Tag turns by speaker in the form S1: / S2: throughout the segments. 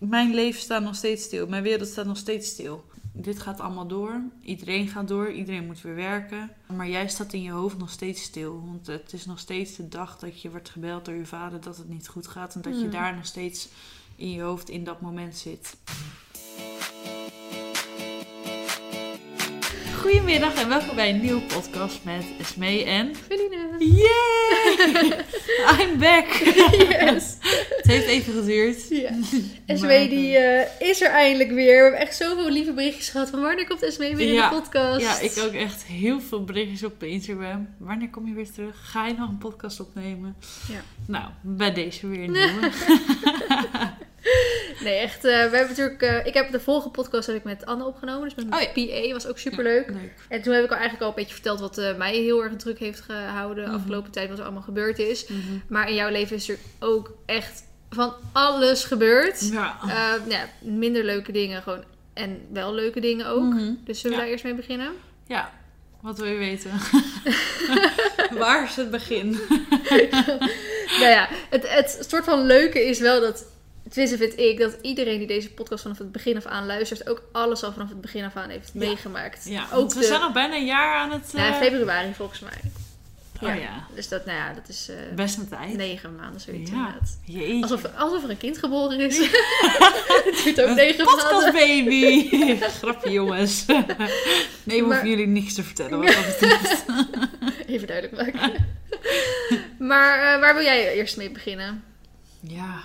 S1: mijn leven staat nog steeds stil. Mijn wereld staat nog steeds stil. Dit gaat allemaal door. Iedereen gaat door. Iedereen moet weer werken. Maar jij staat in je hoofd nog steeds stil. Want het is nog steeds de dag dat je wordt gebeld door je vader dat het niet goed gaat. En dat je
S2: Mm.
S1: daar nog steeds in je hoofd in dat moment zit. Goedemiddag en welkom bij een nieuwe podcast met Esmee en...
S2: Feline.
S1: Yay! I'm back!
S2: Yes.
S1: Het heeft even geduurd.
S2: Ja. Esmee die eh, is er eindelijk weer. We hebben echt zoveel lieve berichtjes gehad van wanneer komt Esmee weer
S1: Ja.
S2: in de podcast?
S1: Ja, ik ook echt heel veel berichtjes op Instagram. Wanneer kom je weer terug? Ga je nog een podcast opnemen?
S2: Ja.
S1: Nou, bij deze weer een nieuwe.
S2: Nee, echt. eh, we hebben natuurlijk. eh, ik heb de vorige podcast heb ik met Anne opgenomen, dus met mijn
S1: Oh
S2: PA was ook super leuk.
S1: Leuk.
S2: En toen heb ik al eigenlijk al een beetje verteld wat eh, mij heel erg druk heeft gehouden de
S1: Mhm.
S2: afgelopen tijd, wat er allemaal gebeurd is.
S1: Mhm.
S2: Maar in jouw leven is er ook echt van alles gebeurd.
S1: Ja.
S2: Ja, minder leuke dingen gewoon. En wel leuke dingen ook.
S1: Mhm.
S2: Dus zullen we daar eerst mee beginnen?
S1: Ja, wat wil je weten? Waar is het begin?
S2: nou ja, het, het soort van leuke is wel dat, tenminste vind ik, dat iedereen die deze podcast vanaf het begin af aan luistert, ook alles al vanaf het begin af aan heeft
S1: Ja.
S2: meegemaakt.
S1: Ja,
S2: ook
S1: want we
S2: de,
S1: zijn al bijna een jaar aan het...
S2: nou,
S1: eh,
S2: februari volgens mij.
S1: Oh ja,
S2: Dus dat, nou ja, dat is eh,
S1: best een tijd.
S2: negen maanden zoiets
S1: Ja.
S2: inderdaad. Alsof, alsof er een kind geboren is. het duurt ook
S1: Een
S2: negen
S1: podcast
S2: maanden.
S1: baby. Grapje jongens. nee, we
S2: Maar-
S1: hoeven jullie niks te vertellen wat dat betreft.
S2: Even duidelijk maken. maar eh, waar wil jij eerst mee beginnen?
S1: Ja,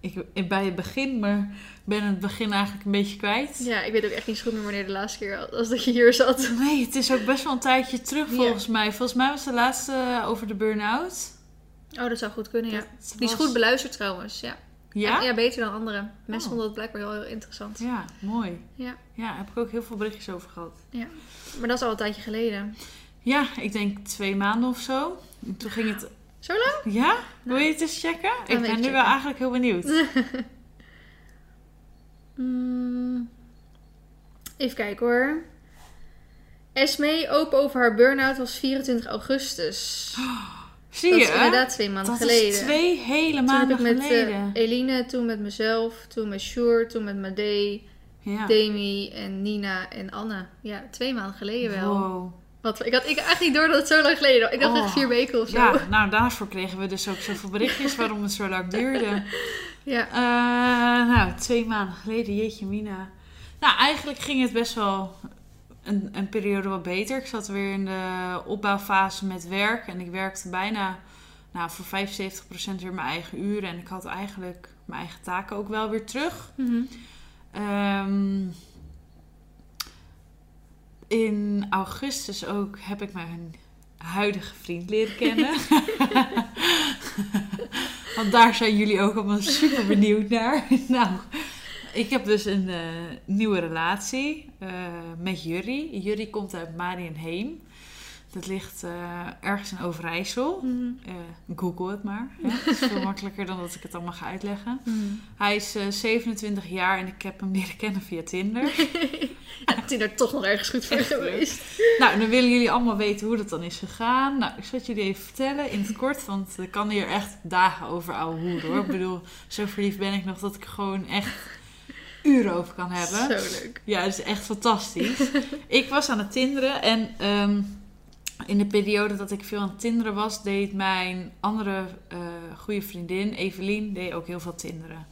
S1: ik, bij het begin, maar ben het begin eigenlijk een beetje kwijt.
S2: Ja, ik weet ook echt niet zo goed meer wanneer de laatste keer als dat je hier zat.
S1: Nee, het is ook best wel een tijdje terug
S2: Ja.
S1: volgens mij. Volgens mij was de laatste over de burn-out.
S2: Oh, dat zou goed kunnen, ja. Die is goed beluisterd trouwens, ja.
S1: Ja?
S2: Ja, beter dan anderen. Mensen
S1: Oh.
S2: vonden het blijkbaar heel interessant.
S1: Ja, mooi.
S2: Ja.
S1: Ja, heb ik ook heel veel berichtjes over gehad.
S2: Maar dat is al een tijdje geleden.
S1: Ja, ik denk twee maanden of zo. En toen ging het...
S2: Zo lang?
S1: Ja? Wil je het eens checken? ik ben nu
S2: checken.
S1: wel eigenlijk heel benieuwd.
S2: Mm. Even kijken hoor. Esmee, open over haar burn-out, was 24 augustus.
S1: Zie
S2: dat
S1: je?
S2: is inderdaad twee maanden
S1: dat
S2: geleden.
S1: is twee hele
S2: toen
S1: maanden
S2: heb ik met eh,
S1: geleden.
S2: Eline, toen met mezelf, toen met Sjoerd, toen met Madee,
S1: ja.
S2: Demi en Nina en Anne. Ja, twee maanden geleden wel.
S1: Wow.
S2: Wat, ik had ik echt niet door dat het zo lang geleden was. Ik dacht
S1: Oh.
S2: echt vier weken of zo.
S1: Ja, nou daarvoor kregen we dus ook zoveel berichtjes waarom het zo lang duurde.
S2: Ja.
S1: Eh, nou, twee maanden geleden, jeetje mina. Nou, eigenlijk ging het best wel een, een periode wat beter. Ik zat weer in de opbouwfase met werk. En ik werkte bijna nou, voor 75% weer mijn eigen uren. En ik had eigenlijk mijn eigen taken ook wel weer terug. Ehm, in augustus ook heb ik mijn huidige vriend leren kennen. Want daar zijn jullie ook allemaal super benieuwd naar. nou, ik heb dus een eh, nieuwe relatie eh, met Jurrie. Jurrie komt uit Marienheem. Dat ligt eh, ergens in Overijssel.
S2: Mhm.
S1: Eh, Google het maar. Dat is veel makkelijker dan dat ik het allemaal ga uitleggen.
S2: Mhm.
S1: Hij is eh, 27 jaar en ik heb hem leren kennen via Tinder.
S2: Ja, Tinder toch nog ergens goed voor
S1: Echt leuk.
S2: geweest.
S1: nou, dan willen jullie allemaal weten hoe dat dan is gegaan. Nou, ik zal het jullie even vertellen in het kort, want ik kan hier echt dagen over ouwe hoeren hoor. Ik bedoel, zo verliefd ben ik nog dat ik gewoon echt uren over kan hebben.
S2: Zo leuk.
S1: Ja, het is echt fantastisch. ik was aan het tinderen en ehm, in de periode dat ik veel aan het tinderen was, deed mijn andere eh goede vriendin, Evelien, deed ook heel veel tinderen.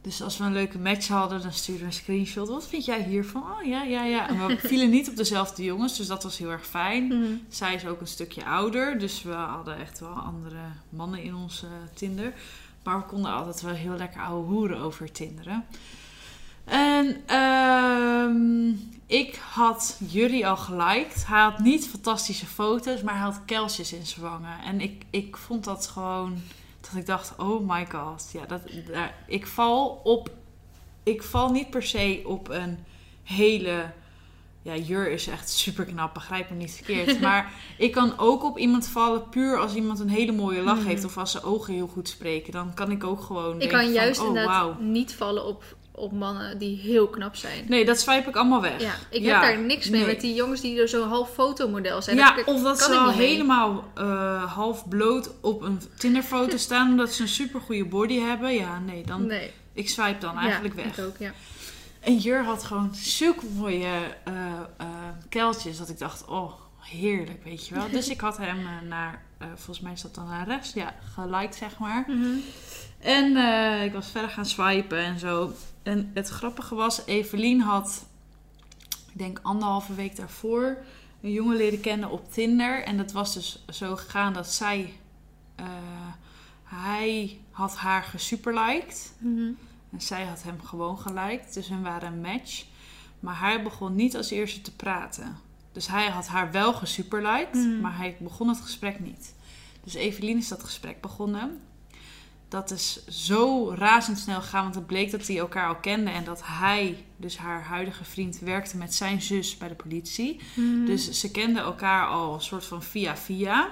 S1: Dus als we een leuke match hadden, dan stuurden we een screenshot. Wat vind jij hiervan? Oh ja, ja, ja. En we vielen niet op dezelfde jongens, dus dat was heel erg fijn.
S2: Mhm.
S1: Zij is ook een stukje ouder, dus we hadden echt wel andere mannen in onze Tinder. Maar we konden altijd wel heel lekker ouwe hoeren over Tinderen. En ehm, ik had Jury al geliked. Hij had niet fantastische foto's, maar hij had kelsjes in zijn wangen. En ik, ik vond dat gewoon, dat ik dacht, oh my god. Ja, dat, daar, ik val op, ik val niet per se op een hele... Ja, Jur is echt super knap, begrijp me niet verkeerd. Maar ik kan ook op iemand vallen puur als iemand een hele mooie lach
S2: Mhm.
S1: heeft of als zijn ogen heel goed spreken. Dan kan ik ook gewoon.
S2: Ik kan juist
S1: van, oh,
S2: inderdaad niet vallen op, op mannen die heel knap zijn.
S1: Nee, dat swipe ik allemaal weg.
S2: Ja, ik
S1: Ja,
S2: heb daar niks mee
S1: nee.
S2: met die jongens die er zo half fotomodel zijn.
S1: Ja, of dat ze al helemaal eh, half bloot op een Tinderfoto staan omdat ze een super goede body hebben. Ja, nee, dan,
S2: Nee.
S1: Ik swipe dan eigenlijk
S2: ja,
S1: weg.
S2: Ik ook, ja.
S1: En Jur had gewoon zulke mooie eh, kuiltjes dat ik dacht, oh, heerlijk, weet je wel. Dus ik had hem naar, volgens mij is dat dan naar rechts, ja, geliked zeg maar.
S2: Mhm.
S1: En ik was verder gaan swipen en zo. En het grappige was, Evelien had, ik denk anderhalve week daarvoor, een jongen leren kennen op Tinder. En dat was dus zo gegaan dat zij, eh, hij had haar gesuperliked.
S2: Mhm.
S1: En zij had hem gewoon geliked. Dus hun waren een match. Maar hij begon niet als eerste te praten. Dus hij had haar wel gesuperliked,
S2: Mhm.
S1: maar hij begon het gesprek niet. Dus Evelien is dat gesprek begonnen. Dat is zo razendsnel gegaan, want het bleek dat die elkaar al kenden. En dat hij, dus haar huidige vriend, werkte met zijn zus bij de politie.
S2: Mhm.
S1: Dus ze kenden elkaar al een soort van via via.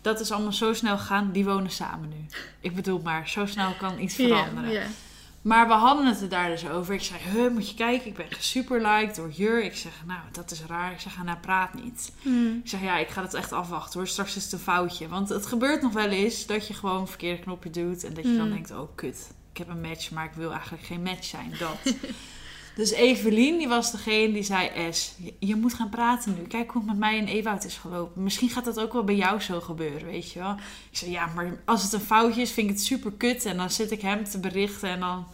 S1: Dat is allemaal zo snel gegaan. Die wonen samen nu. Ik bedoel maar, zo snel kan iets veranderen. Maar we hadden het er daar dus over. Ik zei, huh, moet je kijken, ik ben gesuperliked door Jur. Ik zeg, nou, dat is raar. Ik zeg, nou, praat niet.
S2: Mhm.
S1: Ik zeg, ja, ik ga het echt afwachten hoor. Straks is het een foutje. Want het gebeurt nog wel eens dat je gewoon een verkeerde knopje doet. En dat je dan
S2: Mm.
S1: denkt, oh kut, ik heb een match, maar ik wil eigenlijk geen match zijn. Dat. dus Evelien, die was degene die zei, S, je, moet gaan praten nu. Kijk hoe het met mij en Ewout is gelopen. Misschien gaat dat ook wel bij jou zo gebeuren, weet je wel. Ik zei, ja, maar als het een foutje is, vind ik het super kut. En dan zit ik hem te berichten en dan...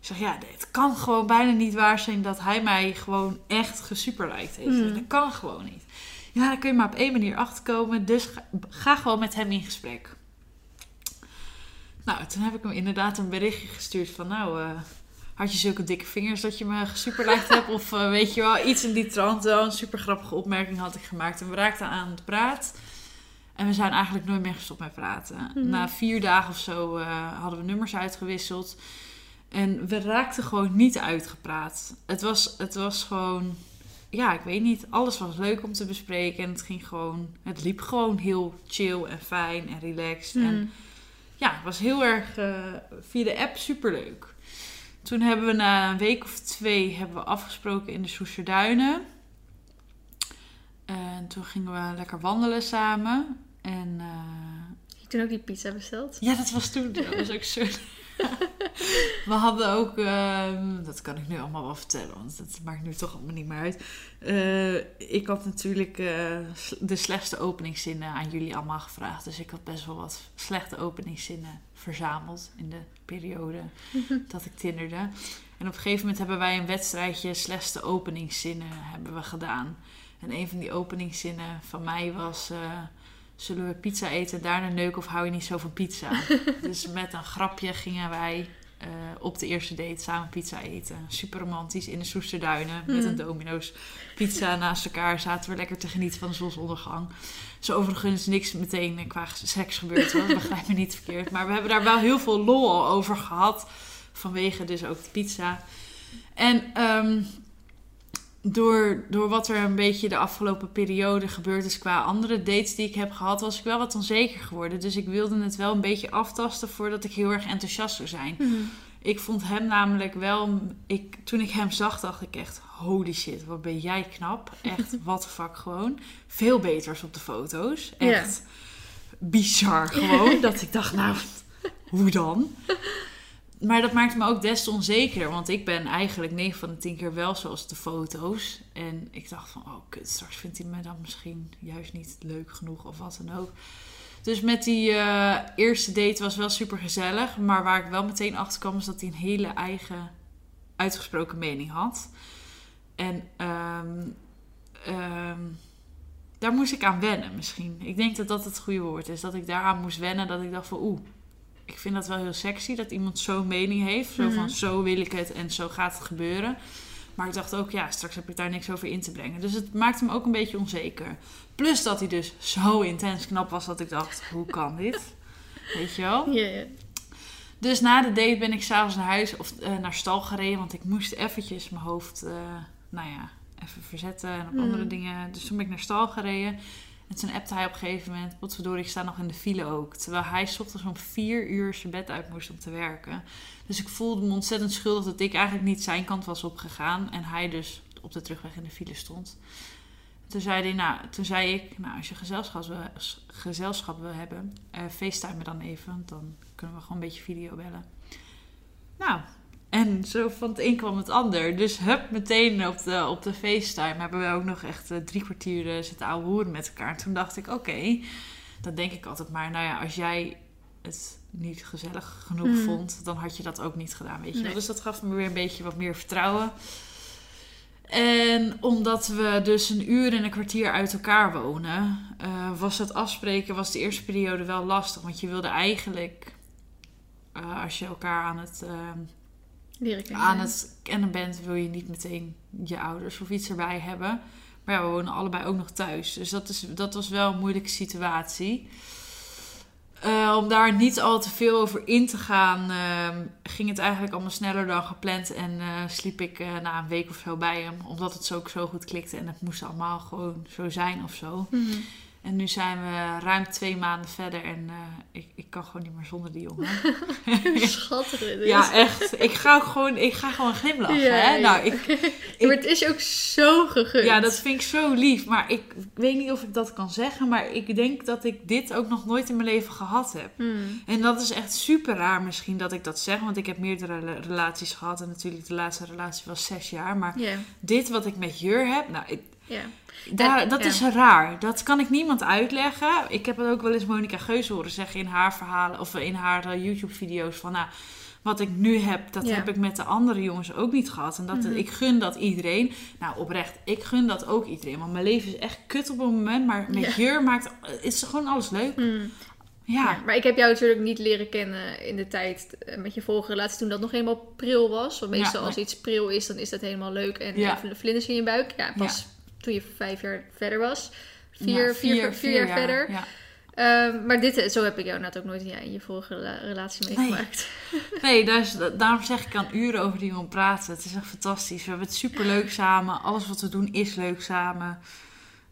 S1: Ik zeg, ja, het kan gewoon bijna niet waar zijn dat hij mij gewoon echt gesuperliked heeft.
S2: Mm.
S1: Dat kan gewoon niet. Ja, daar kun je maar op één manier achterkomen. Dus ga, ga gewoon met hem in gesprek. Nou, toen heb ik hem inderdaad een berichtje gestuurd van... Nou, eh, had je zulke dikke vingers dat je me gesuperliked hebt? Of eh, weet je wel, iets in die trant. Wel een super grappige opmerking had ik gemaakt. En we raakten aan het praat. En we zijn eigenlijk nooit meer gestopt met praten.
S2: Mhm.
S1: Na vier dagen of zo eh, hadden we nummers uitgewisseld. En we raakten gewoon niet uitgepraat. Het was, het was gewoon... Ja, ik weet niet. Alles was leuk om te bespreken. En het ging gewoon... Het liep gewoon heel chill en fijn en relaxed. En
S2: Mhm.
S1: ja, het was heel erg eh, via de app superleuk. Toen hebben we na een week of twee hebben we afgesproken in de Soesterduinen. En toen gingen we lekker wandelen samen. En eh,
S2: Heb je toen ook die pizza besteld?
S1: ja, dat was toen. Dat was ook zo. we hadden ook, ehm, dat kan ik nu allemaal wel vertellen, want het maakt nu toch allemaal niet meer uit. Eh, ik had natuurlijk eh, de slechtste openingszinnen aan jullie allemaal gevraagd. Dus ik had best wel wat slechte openingszinnen verzameld in de periode dat ik tinderde. En op een gegeven moment hebben wij een wedstrijdje slechtste openingszinnen hebben we gedaan. En een van die openingszinnen van mij was... eh, zullen we pizza eten, daarna neuken of hou je niet zo van pizza? dus met een grapje gingen wij eh, op de eerste date samen pizza eten. Super romantisch in de Soesterduinen met een Domino's pizza naast elkaar. Zaten we lekker te genieten van de zonsondergang. Zo overigens niks meteen qua seks gebeurd hoor, begrijp me niet verkeerd. Maar we hebben daar wel heel veel lol over gehad. Vanwege dus ook de pizza. En ehm, door, door wat er een beetje de afgelopen periode gebeurd is qua andere dates die ik heb gehad, was ik wel wat onzeker geworden. Dus ik wilde het wel een beetje aftasten voordat ik heel erg enthousiast zou zijn.
S2: Mhm.
S1: Ik vond hem namelijk wel. Ik, toen ik hem zag, dacht ik echt: holy shit, wat ben jij knap. Echt, what the fuck gewoon. Veel beter als op de foto's. Echt bizar gewoon. dat ik dacht: nou, hoe dan? Maar dat maakte me ook des te onzeker. Want ik ben eigenlijk 9 van de 10 keer wel zoals de foto's. En ik dacht van, oh kut, straks vindt hij me dan misschien juist niet leuk genoeg of wat dan ook. Dus met die eh, eerste date was wel super gezellig. Maar waar ik wel meteen achter kwam, is dat hij een hele eigen uitgesproken mening had. En ehm, ehm, daar moest ik aan wennen misschien. Ik denk dat dat het goede woord is. Dat ik daaraan moest wennen. Dat ik dacht van, oeh, ik vind dat wel heel sexy. Dat iemand zo'n mening heeft. Zo
S2: Mhm.
S1: van, zo wil ik het en zo gaat het gebeuren. Maar ik dacht ook, ja, straks heb ik daar niks over in te brengen. Dus het maakte me ook een beetje onzeker. Plus dat hij dus zo intens knap was dat ik dacht, hoe kan dit? Weet je wel?
S2: Ja, ja.
S1: Dus na de date ben ik s'avonds naar huis of eh, naar stal gereden. Want ik moest eventjes mijn hoofd, eh, nou ja, even verzetten en op
S2: Mm.
S1: andere dingen. Dus toen ben ik naar stal gereden. En toen appte hij op een gegeven moment, potverdorie, ik sta nog in de file ook. Terwijl hij ochtends om vier uur zijn bed uit moest om te werken. Dus ik voelde me ontzettend schuldig dat ik eigenlijk niet zijn kant was opgegaan. En hij dus op de terugweg in de file stond. Toen zei, hij, nou, toen zei ik, nou, als je gezelschap wil, gezelschap hebben, eh facetime me dan even. Want dan kunnen we gewoon een beetje video bellen. Nou, En zo van het een kwam het ander. Dus hup, meteen op de, op de FaceTime hebben we ook nog echt eh, drie kwartier eh, zitten ouwe hoeren met elkaar. En toen dacht ik, oké, dan denk ik altijd maar, nou ja, als jij het niet gezellig genoeg
S2: Mhm.
S1: vond, dan had je dat ook niet gedaan, weet je wel.
S2: Nee.
S1: Dus dat gaf me weer een beetje wat meer vertrouwen. En omdat we dus een uur en een kwartier uit elkaar wonen, eh, was het afspreken was de eerste periode wel lastig. Want je wilde eigenlijk, eh, als je elkaar aan het, eh,
S2: Leren kennen.
S1: aan het kennen bent, wil je niet meteen je ouders of iets erbij hebben. Maar ja, we wonen allebei ook nog thuis. Dus dat, is, dat was wel een moeilijke situatie. Eh, om daar niet al te veel over in te gaan, ehm, ging het eigenlijk allemaal sneller dan gepland. En eh, sliep ik eh, na een week of zo bij hem. Omdat het zo ook zo goed klikte. En het moest allemaal gewoon zo zijn of zo.
S2: Mhm.
S1: En nu zijn we ruim twee maanden verder. En eh, ik, ik kan gewoon niet meer zonder die jongen.
S2: Schattig.
S1: Ja, echt. Ik ga ook gewoon, ik ga gewoon glimlachen.
S2: Ja,
S1: hè?
S2: ja.
S1: Nou, ik,
S2: maar het is ook zo gegund.
S1: ja, dat vind ik zo lief. Maar ik weet niet of ik dat kan zeggen. Maar ik denk dat ik dit ook nog nooit in mijn leven gehad heb.
S2: Hmm.
S1: En dat is echt super raar misschien dat ik dat zeg. Want ik heb meerdere rela- relaties gehad. En natuurlijk de laatste relatie was zes jaar. Maar dit wat ik met Jur heb, nou, ik,
S2: ja.
S1: daar,
S2: En-
S1: dat
S2: ja.
S1: is raar. Dat kan ik niemand uitleggen. Ik heb het ook wel eens Monica Geus horen zeggen in haar verhalen of in haar eh, YouTube-video's van, nou, wat ik nu heb, dat
S2: Ja.
S1: heb ik met de andere jongens ook niet gehad. En dat,
S2: Mhm.
S1: ik gun dat iedereen. Nou, oprecht, ik gun dat ook iedereen. Want mijn leven is echt kut op het moment, maar met
S2: Ja.
S1: Jur maakt, is gewoon alles leuk.
S2: Hmm.
S1: Ja,
S2: Ja, maar ik heb jou natuurlijk niet leren kennen in de tijd eh, met je vorige relatie toen dat nog helemaal pril was. Want meestal als iets pril is, dan is dat helemaal leuk en
S1: Ja.
S2: vlinders in je buik. Ja, pas toen je vijf jaar verder was. Vier,
S1: Ja,
S2: vier, vier, jaar, verder.
S1: Ja.
S2: Ehm, maar dit, zo heb ik jou inderdaad ook nooit ja, in je vorige rela- relatie meegemaakt.
S1: Nee, daar is, daarom zeg ik, kan uren over die jongen praten. Het is echt fantastisch. We hebben het super leuk samen. Alles wat we doen is leuk samen.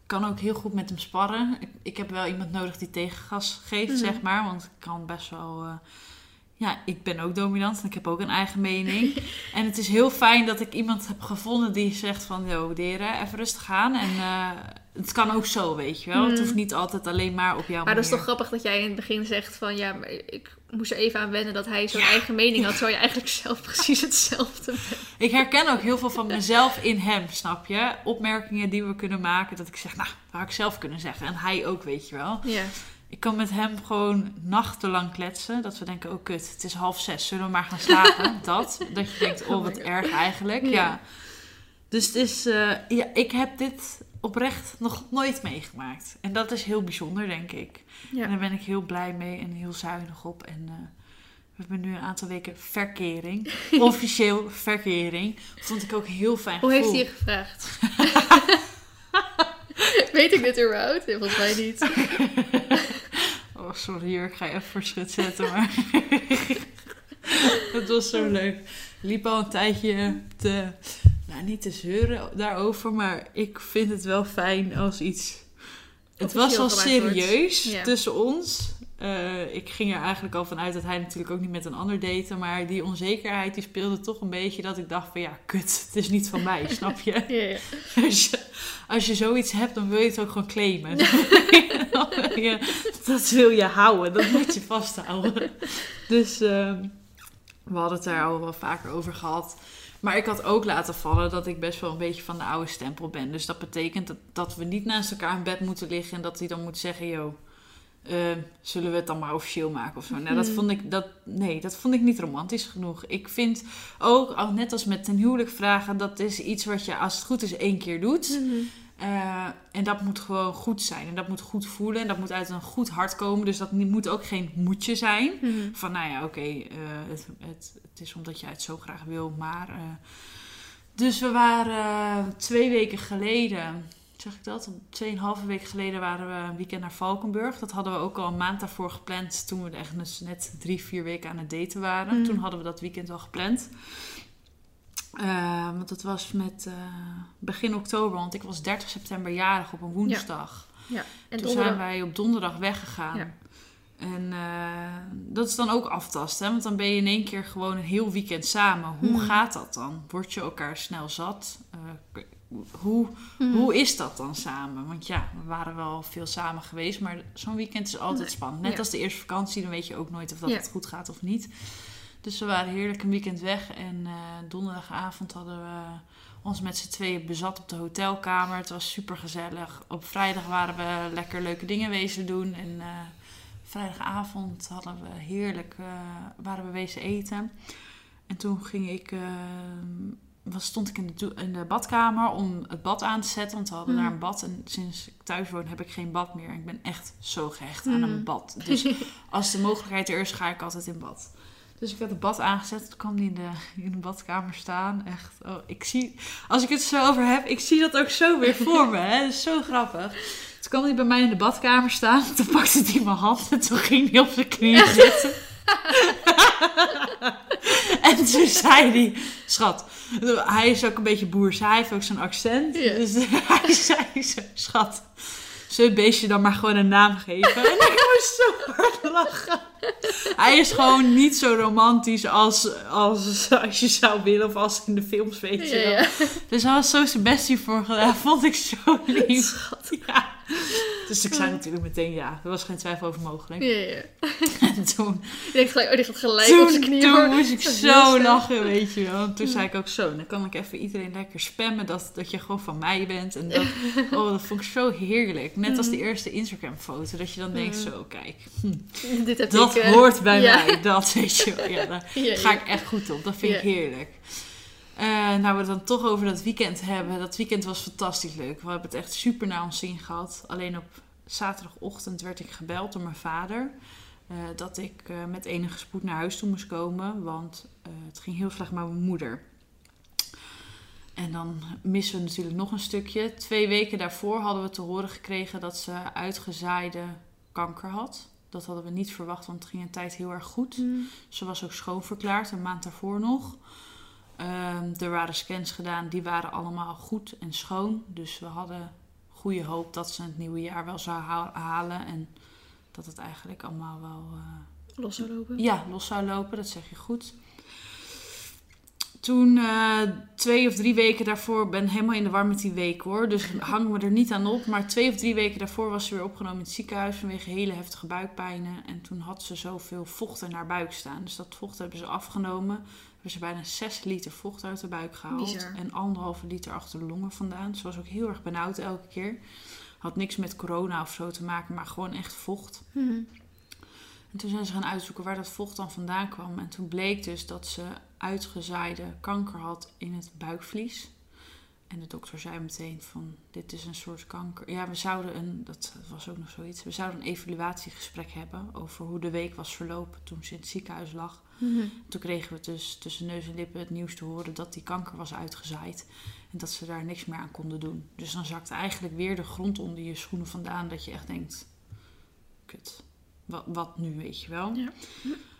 S1: Ik kan ook heel goed met hem sparren. Ik, ik heb wel iemand nodig die tegengas geeft,
S2: Mhm.
S1: zeg maar. Want ik kan best wel... eh, ja, ik ben ook dominant en ik heb ook een eigen mening. en het is heel fijn dat ik iemand heb gevonden die zegt van... Yo, deren, even rustig aan. En eh, het kan ook zo, weet je wel. Het
S2: Mhm.
S1: hoeft niet altijd alleen maar op jouw
S2: Maar dat is toch grappig dat jij in het begin zegt van ja, maar ik moest er even aan wennen dat hij zo'n
S1: Ja.
S2: eigen mening had, terwijl je eigenlijk zelf precies hetzelfde bent.
S1: Ik herken ook heel veel van mezelf in hem, snap je? Opmerkingen die we kunnen maken, dat ik zeg, nou, dat had ik zelf kunnen zeggen. En hij ook, weet je wel.
S2: Ja.
S1: Ik kan met hem gewoon nachtenlang kletsen. Dat we denken, oh kut, het is half zes, zullen we maar gaan slapen? dat. Dat je denkt, oh
S2: Oh
S1: wat
S2: God.
S1: erg eigenlijk.
S2: Ja.
S1: Ja. Dus het is, eh, ja, ik heb dit oprecht nog nooit meegemaakt. En dat is heel bijzonder, denk ik. En daar ben ik heel blij mee en heel zuinig op. En eh, we hebben nu een aantal weken verkering. Officieel verkering. Vond ik ook heel fijn
S2: Hoe heeft hij je gevraagd? Weet ik dit überhaupt? Volgens mij niet.
S1: Oh, sorry, hier, ik ga je even voor schut zetten. Maar het was zo leuk. Liep al een tijdje te, nou niet te zeuren daarover, maar ik vind het wel fijn als iets. Het was al serieus
S2: Ja.
S1: tussen ons. Eh, ik ging er eigenlijk al vanuit dat hij natuurlijk ook niet met een ander date, maar die onzekerheid die speelde toch een beetje dat ik dacht van ja, kut, het is niet van mij, snap je?
S2: Ja, ja.
S1: Als je, als je zoiets hebt, dan wil je het ook gewoon claimen. Dat wil je houden, dat moet je vasthouden. Dus ehm, we hadden het daar al wel vaker over gehad. Maar ik had ook laten vallen dat ik best wel een beetje van de oude stempel ben. Dus dat betekent dat, dat we niet naast elkaar in bed moeten liggen en dat hij dan moet zeggen: Yo, ehm, zullen we het dan maar officieel maken of zo? Nou, dat
S2: Hmm.
S1: vond ik, dat, nee, dat vond ik niet romantisch genoeg. Ik vind ook, al net als met ten huwelijk vragen, dat is iets wat je als het goed is één keer doet.
S2: Mhm.
S1: Eh, en dat moet gewoon goed zijn. En dat moet goed voelen. En dat moet uit een goed hart komen. Dus dat moet ook geen moedje zijn.
S2: Mhm.
S1: Van nou ja, oké, eh, het, het, het is omdat jij het zo graag wil. Maar. eh, dus we waren eh, twee weken geleden. Zeg ik dat? Tweeënhalve week geleden waren we een weekend naar Valkenburg. Dat hadden we ook al een maand daarvoor gepland. Toen we echt dus net drie, vier weken aan het daten waren.
S2: Mhm.
S1: Toen hadden we dat weekend al gepland. Eh, want dat was met eh, begin oktober. Want ik was 30 september jarig op een woensdag.
S2: Ja. En
S1: Toen
S2: donderdag-
S1: zijn wij op donderdag weggegaan.
S2: Ja.
S1: En eh, dat is dan ook aftasten. Hè? Want dan ben je in één keer gewoon een heel weekend samen. Hoe
S2: Mhm.
S1: gaat dat dan? Word je elkaar snel zat? Hoe,
S2: Mhm.
S1: hoe is dat dan samen? Want ja, we waren wel veel samen geweest. Maar zo'n weekend is altijd
S2: Nee.
S1: spannend. Net
S2: Ja.
S1: als de eerste vakantie. Dan weet je ook nooit of dat
S2: Ja.
S1: het goed gaat of niet. Dus we waren heerlijk een weekend weg. En eh, donderdagavond hadden we ons met z'n tweeën bezat op de hotelkamer. Het was super gezellig. Op vrijdag waren we lekker leuke dingen wezen doen. En eh, vrijdagavond hadden we heerlijk, eh, waren we wezen eten. En toen ging ik, eh, was, stond ik in de, in de badkamer om het bad aan te zetten. Want we hadden
S2: Mhm.
S1: daar een bad. En sinds ik thuis woon heb ik geen bad meer. Ik ben echt zo gehecht aan
S2: Mhm.
S1: een bad. Dus als de mogelijkheid er is, ga ik altijd in bad. Dus ik had het bad aangezet. Toen kwam die in de, in de badkamer staan. Echt, oh, ik zie... Als ik het zo over heb, ik zie dat ook zo weer voor me. Hè? Dat is zo grappig. Toen kwam hij bij mij in de badkamer staan. Toen pakte hij mijn hand en toen ging hij op zijn knieën zitten. en toen zei hij... Schat, hij is ook een beetje boers. Hij heeft ook zo'n accent. Dus hij zei zo... Schat, zullen het beestje dan maar gewoon een naam geven? En ik moest zo hard lachen. Hij is gewoon niet zo romantisch als, als, als je zou willen of als in de films, weet je. Dus hij was zo zijn bestie voor gedaan. Vond ik zo lief. Ja. Dus ik zei natuurlijk meteen ja. Er was geen twijfel over mogelijk.
S2: Ja, ja.
S1: En toen,
S2: Ik denk gelijk, oh, die gaat gelijk op zijn
S1: toen,
S2: knieën.
S1: toen moest ik
S2: Zo
S1: lachen, weet je wel. En toen zei ik ook zo, dan kan ik even iedereen lekker spammen dat, dat je gewoon van mij bent. En dat, oh, dat vond ik zo heerlijk. Net als de eerste Instagram foto. Dat je dan denkt,
S2: Mm.
S1: zo kijk,
S2: Dit heb
S1: dat
S2: ik, eh,
S1: hoort bij
S2: ja.
S1: mij. Dat weet je wel. Ja, daar ga ik echt goed op. Dat vind ik heerlijk. Eh, nou, we het dan toch over dat weekend hebben. Dat weekend was fantastisch leuk. We hebben het echt super naar ons zin gehad. Alleen op zaterdagochtend werd ik gebeld door mijn vader. eh, dat ik eh, met enige spoed naar huis toe moest komen. Want het ging heel slecht met mijn moeder. En dan missen we natuurlijk nog een stukje. Twee weken daarvoor hadden we te horen gekregen dat ze uitgezaaide kanker had. Dat hadden we niet verwacht, want het ging een tijd heel erg goed.
S2: Mm.
S1: Ze was ook schoonverklaard, een maand daarvoor nog. Ehm, er waren scans gedaan, die waren allemaal goed en schoon. Dus we hadden goede hoop dat ze het nieuwe jaar wel zou ha- halen. En dat het eigenlijk allemaal wel eh,
S2: Los zou lopen.
S1: ja, los zou lopen. Dat zeg je goed. Toen, eh, twee of drie weken daarvoor, ben helemaal in de war met die week hoor. Dus hangen we er niet aan op. Maar twee of drie weken daarvoor was ze weer opgenomen in het ziekenhuis vanwege hele heftige buikpijnen. En toen had ze zoveel vocht in haar buik staan. Dus dat vocht hebben ze afgenomen. Hebben ze bijna 6 liter vocht uit de buik gehaald.
S2: Bizar.
S1: En anderhalve liter achter de longen vandaan. Ze was ook heel erg benauwd elke keer. Had niks met corona of zo te maken, maar gewoon echt vocht.
S2: Mhm.
S1: En toen zijn ze gaan uitzoeken waar dat vocht dan vandaan kwam. En toen bleek dus dat ze uitgezaaide kanker had in het buikvlies. En de dokter zei meteen van, dit is een soort kanker. Ja, we zouden een, dat was ook nog zoiets, we zouden een evaluatiegesprek hebben over hoe de week was verlopen toen ze in het ziekenhuis lag.
S2: Mhm.
S1: Toen kregen we dus tussen neus en lippen het nieuws te horen dat die kanker was uitgezaaid. En dat ze daar niks meer aan konden doen. Dus dan zakt eigenlijk weer de grond onder je schoenen vandaan. Dat je echt denkt, kut, wat, wat nu, weet je wel.
S2: Ja.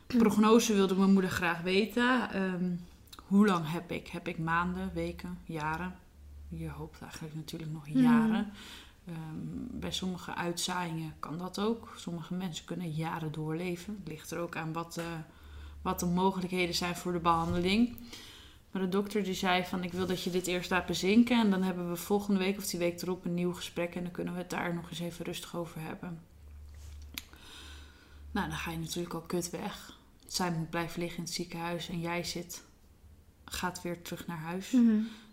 S1: Prognose wilde mijn moeder graag weten. Ehm, hoe lang heb ik? Heb ik maanden, weken, jaren? Je hoopt eigenlijk natuurlijk nog
S2: Mhm.
S1: jaren. Ehm, bij sommige uitzaaiingen kan dat ook. Sommige mensen kunnen jaren doorleven. Het ligt er ook aan wat, eh, wat de mogelijkheden zijn voor de behandeling. Maar de dokter die zei van ik wil dat je dit eerst laat bezinken. En dan hebben we volgende week of die week erop een nieuw gesprek. En dan kunnen we het daar nog eens even rustig over hebben. Nou, dan ga je natuurlijk al kut weg. Zij moet blijven liggen in het ziekenhuis en jij zit, gaat weer terug naar huis.
S2: Mhm.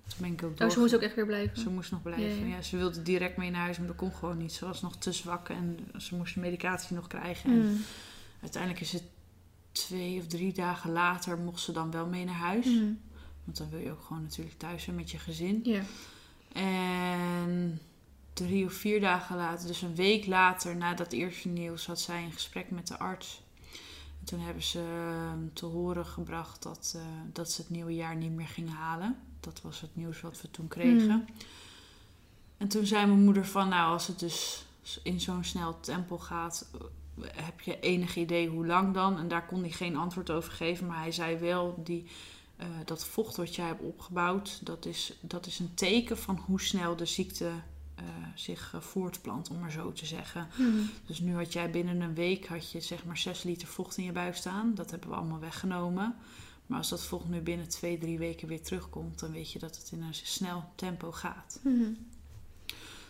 S1: Toen ben ik ook
S2: Oh,
S1: door.
S2: ze moest ook echt weer blijven.
S1: Ze moest nog blijven.
S2: Ja,
S1: Ja,
S2: ja.
S1: ze wilde direct mee naar huis, maar dat kon gewoon niet. Ze was nog te zwak en ze moest de medicatie nog krijgen. En
S2: Mhm.
S1: uiteindelijk is het twee of drie dagen later mocht ze dan wel mee naar huis.
S2: Mhm.
S1: Want dan wil je ook gewoon natuurlijk thuis zijn met je gezin.
S2: Ja.
S1: En drie of vier dagen later, dus een week later na dat eerste nieuws, had zij een gesprek met de arts. En toen hebben ze te horen gebracht dat, eh, dat ze het nieuwe jaar niet meer ging halen. Dat was het nieuws wat we toen kregen.
S2: Hmm.
S1: En toen zei mijn moeder van, nou als het dus in zo'n snel tempo gaat, heb je enig idee hoe lang dan? En daar kon hij geen antwoord over geven, maar hij zei wel, die, eh, dat vocht wat jij hebt opgebouwd, dat is, dat is een teken van hoe snel de ziekte eh, zich eh, voortplant, om maar zo te zeggen.
S2: Mhm.
S1: Dus nu had jij binnen een week had je zeg maar 6 liter vocht in je buik staan. Dat hebben we allemaal weggenomen. Maar als dat vocht nu binnen twee, drie weken weer terugkomt, dan weet je dat het in een snel tempo gaat.
S2: Mhm.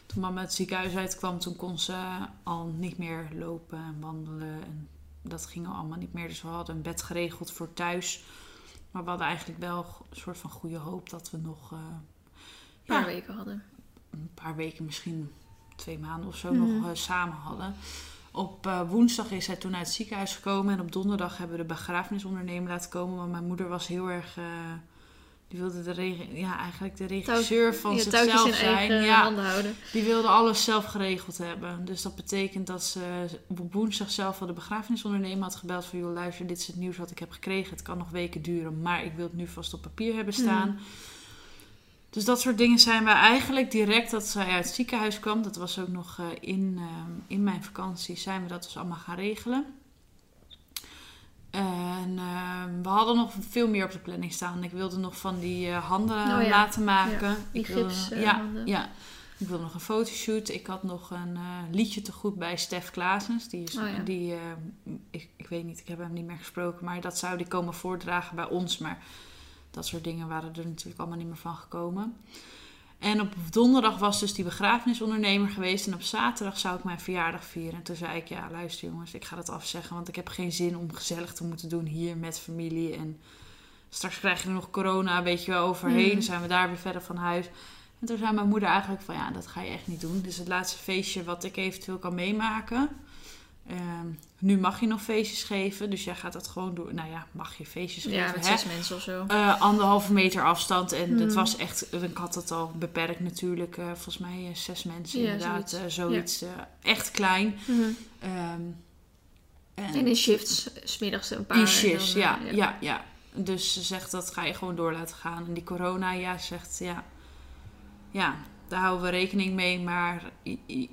S1: Toen mama het ziekenhuis uitkwam, toen kon ze al niet meer lopen en wandelen. En dat ging allemaal niet meer. Dus we hadden een bed geregeld voor thuis. Maar we hadden eigenlijk wel een soort van goede hoop dat we nog eh,
S2: Een paar
S1: Ja.
S2: weken hadden.
S1: een paar weken, misschien twee maanden of zo,
S2: Mhm.
S1: nog eh, samen hadden. Op eh, woensdag is hij toen uit het ziekenhuis gekomen. En op donderdag hebben we de begrafenisondernemer laten komen. Want mijn moeder was heel erg... die wilde de, ja, eigenlijk de regisseur van
S2: ja,
S1: zichzelf zijn. Ja, die wilde alles zelf geregeld hebben. Dus dat betekent dat ze op woensdag zelf al de begrafenisondernemer had gebeld van... joh, luister, dit is het nieuws wat ik heb gekregen. Het kan nog weken duren, maar ik wil het nu vast op papier hebben staan.
S2: Mhm.
S1: Dus dat soort dingen zijn wij eigenlijk direct dat zij uit het ziekenhuis kwam. Dat was ook nog eh, in, ehm, in mijn vakantie, zijn we dat dus allemaal gaan regelen. En ehm, we hadden nog veel meer op de planning staan. Ik wilde nog van die eh, handen
S2: Oh ja.
S1: laten maken.
S2: Ja, die
S1: ik wilde,
S2: eh,
S1: ja,
S2: handen.
S1: ja, ik wilde nog een fotoshoot. Ik had nog een eh, liedje te goed bij Stef Klaasens. Die is,
S2: Oh ja.
S1: die, eh, ik, ik weet niet, ik heb hem niet meer gesproken. Maar dat zou die komen voordragen bij ons. Maar dat soort dingen waren er natuurlijk allemaal niet meer van gekomen. En op donderdag was dus die begrafenisondernemer geweest. En op zaterdag zou ik mijn verjaardag vieren. En toen zei ik, ja luister jongens, ik ga dat afzeggen. Want ik heb geen zin om gezellig te moeten doen hier met familie. En straks krijg je nog corona, weet je wel, overheen. Dan zijn we daar weer verder van huis. En toen zei mijn moeder eigenlijk van, ja, dat ga je echt niet doen. Is het laatste feestje wat ik eventueel kan meemaken. Ehm, nu mag je nog feestjes geven, dus jij gaat dat gewoon doen. Nou ja, mag je feestjes
S2: Ja,
S1: geven,
S2: met
S1: hè?
S2: zes mensen of zo.
S1: Eh, anderhalve meter afstand. En
S2: Hmm.
S1: dat was echt, ik had het al beperkt natuurlijk. eh, volgens mij eh, zes mensen
S2: Ja,
S1: inderdaad.
S2: zoiets.
S1: Echt klein.
S2: Mhm.
S1: Ehm, en
S2: En in shifts, smiddags een paar.
S1: in shifts,
S2: dan,
S1: ja, ja. ja, Dus ze zegt dat ga je gewoon door laten gaan. En die corona, ja, zegt ja. Ja, daar houden we rekening mee. Maar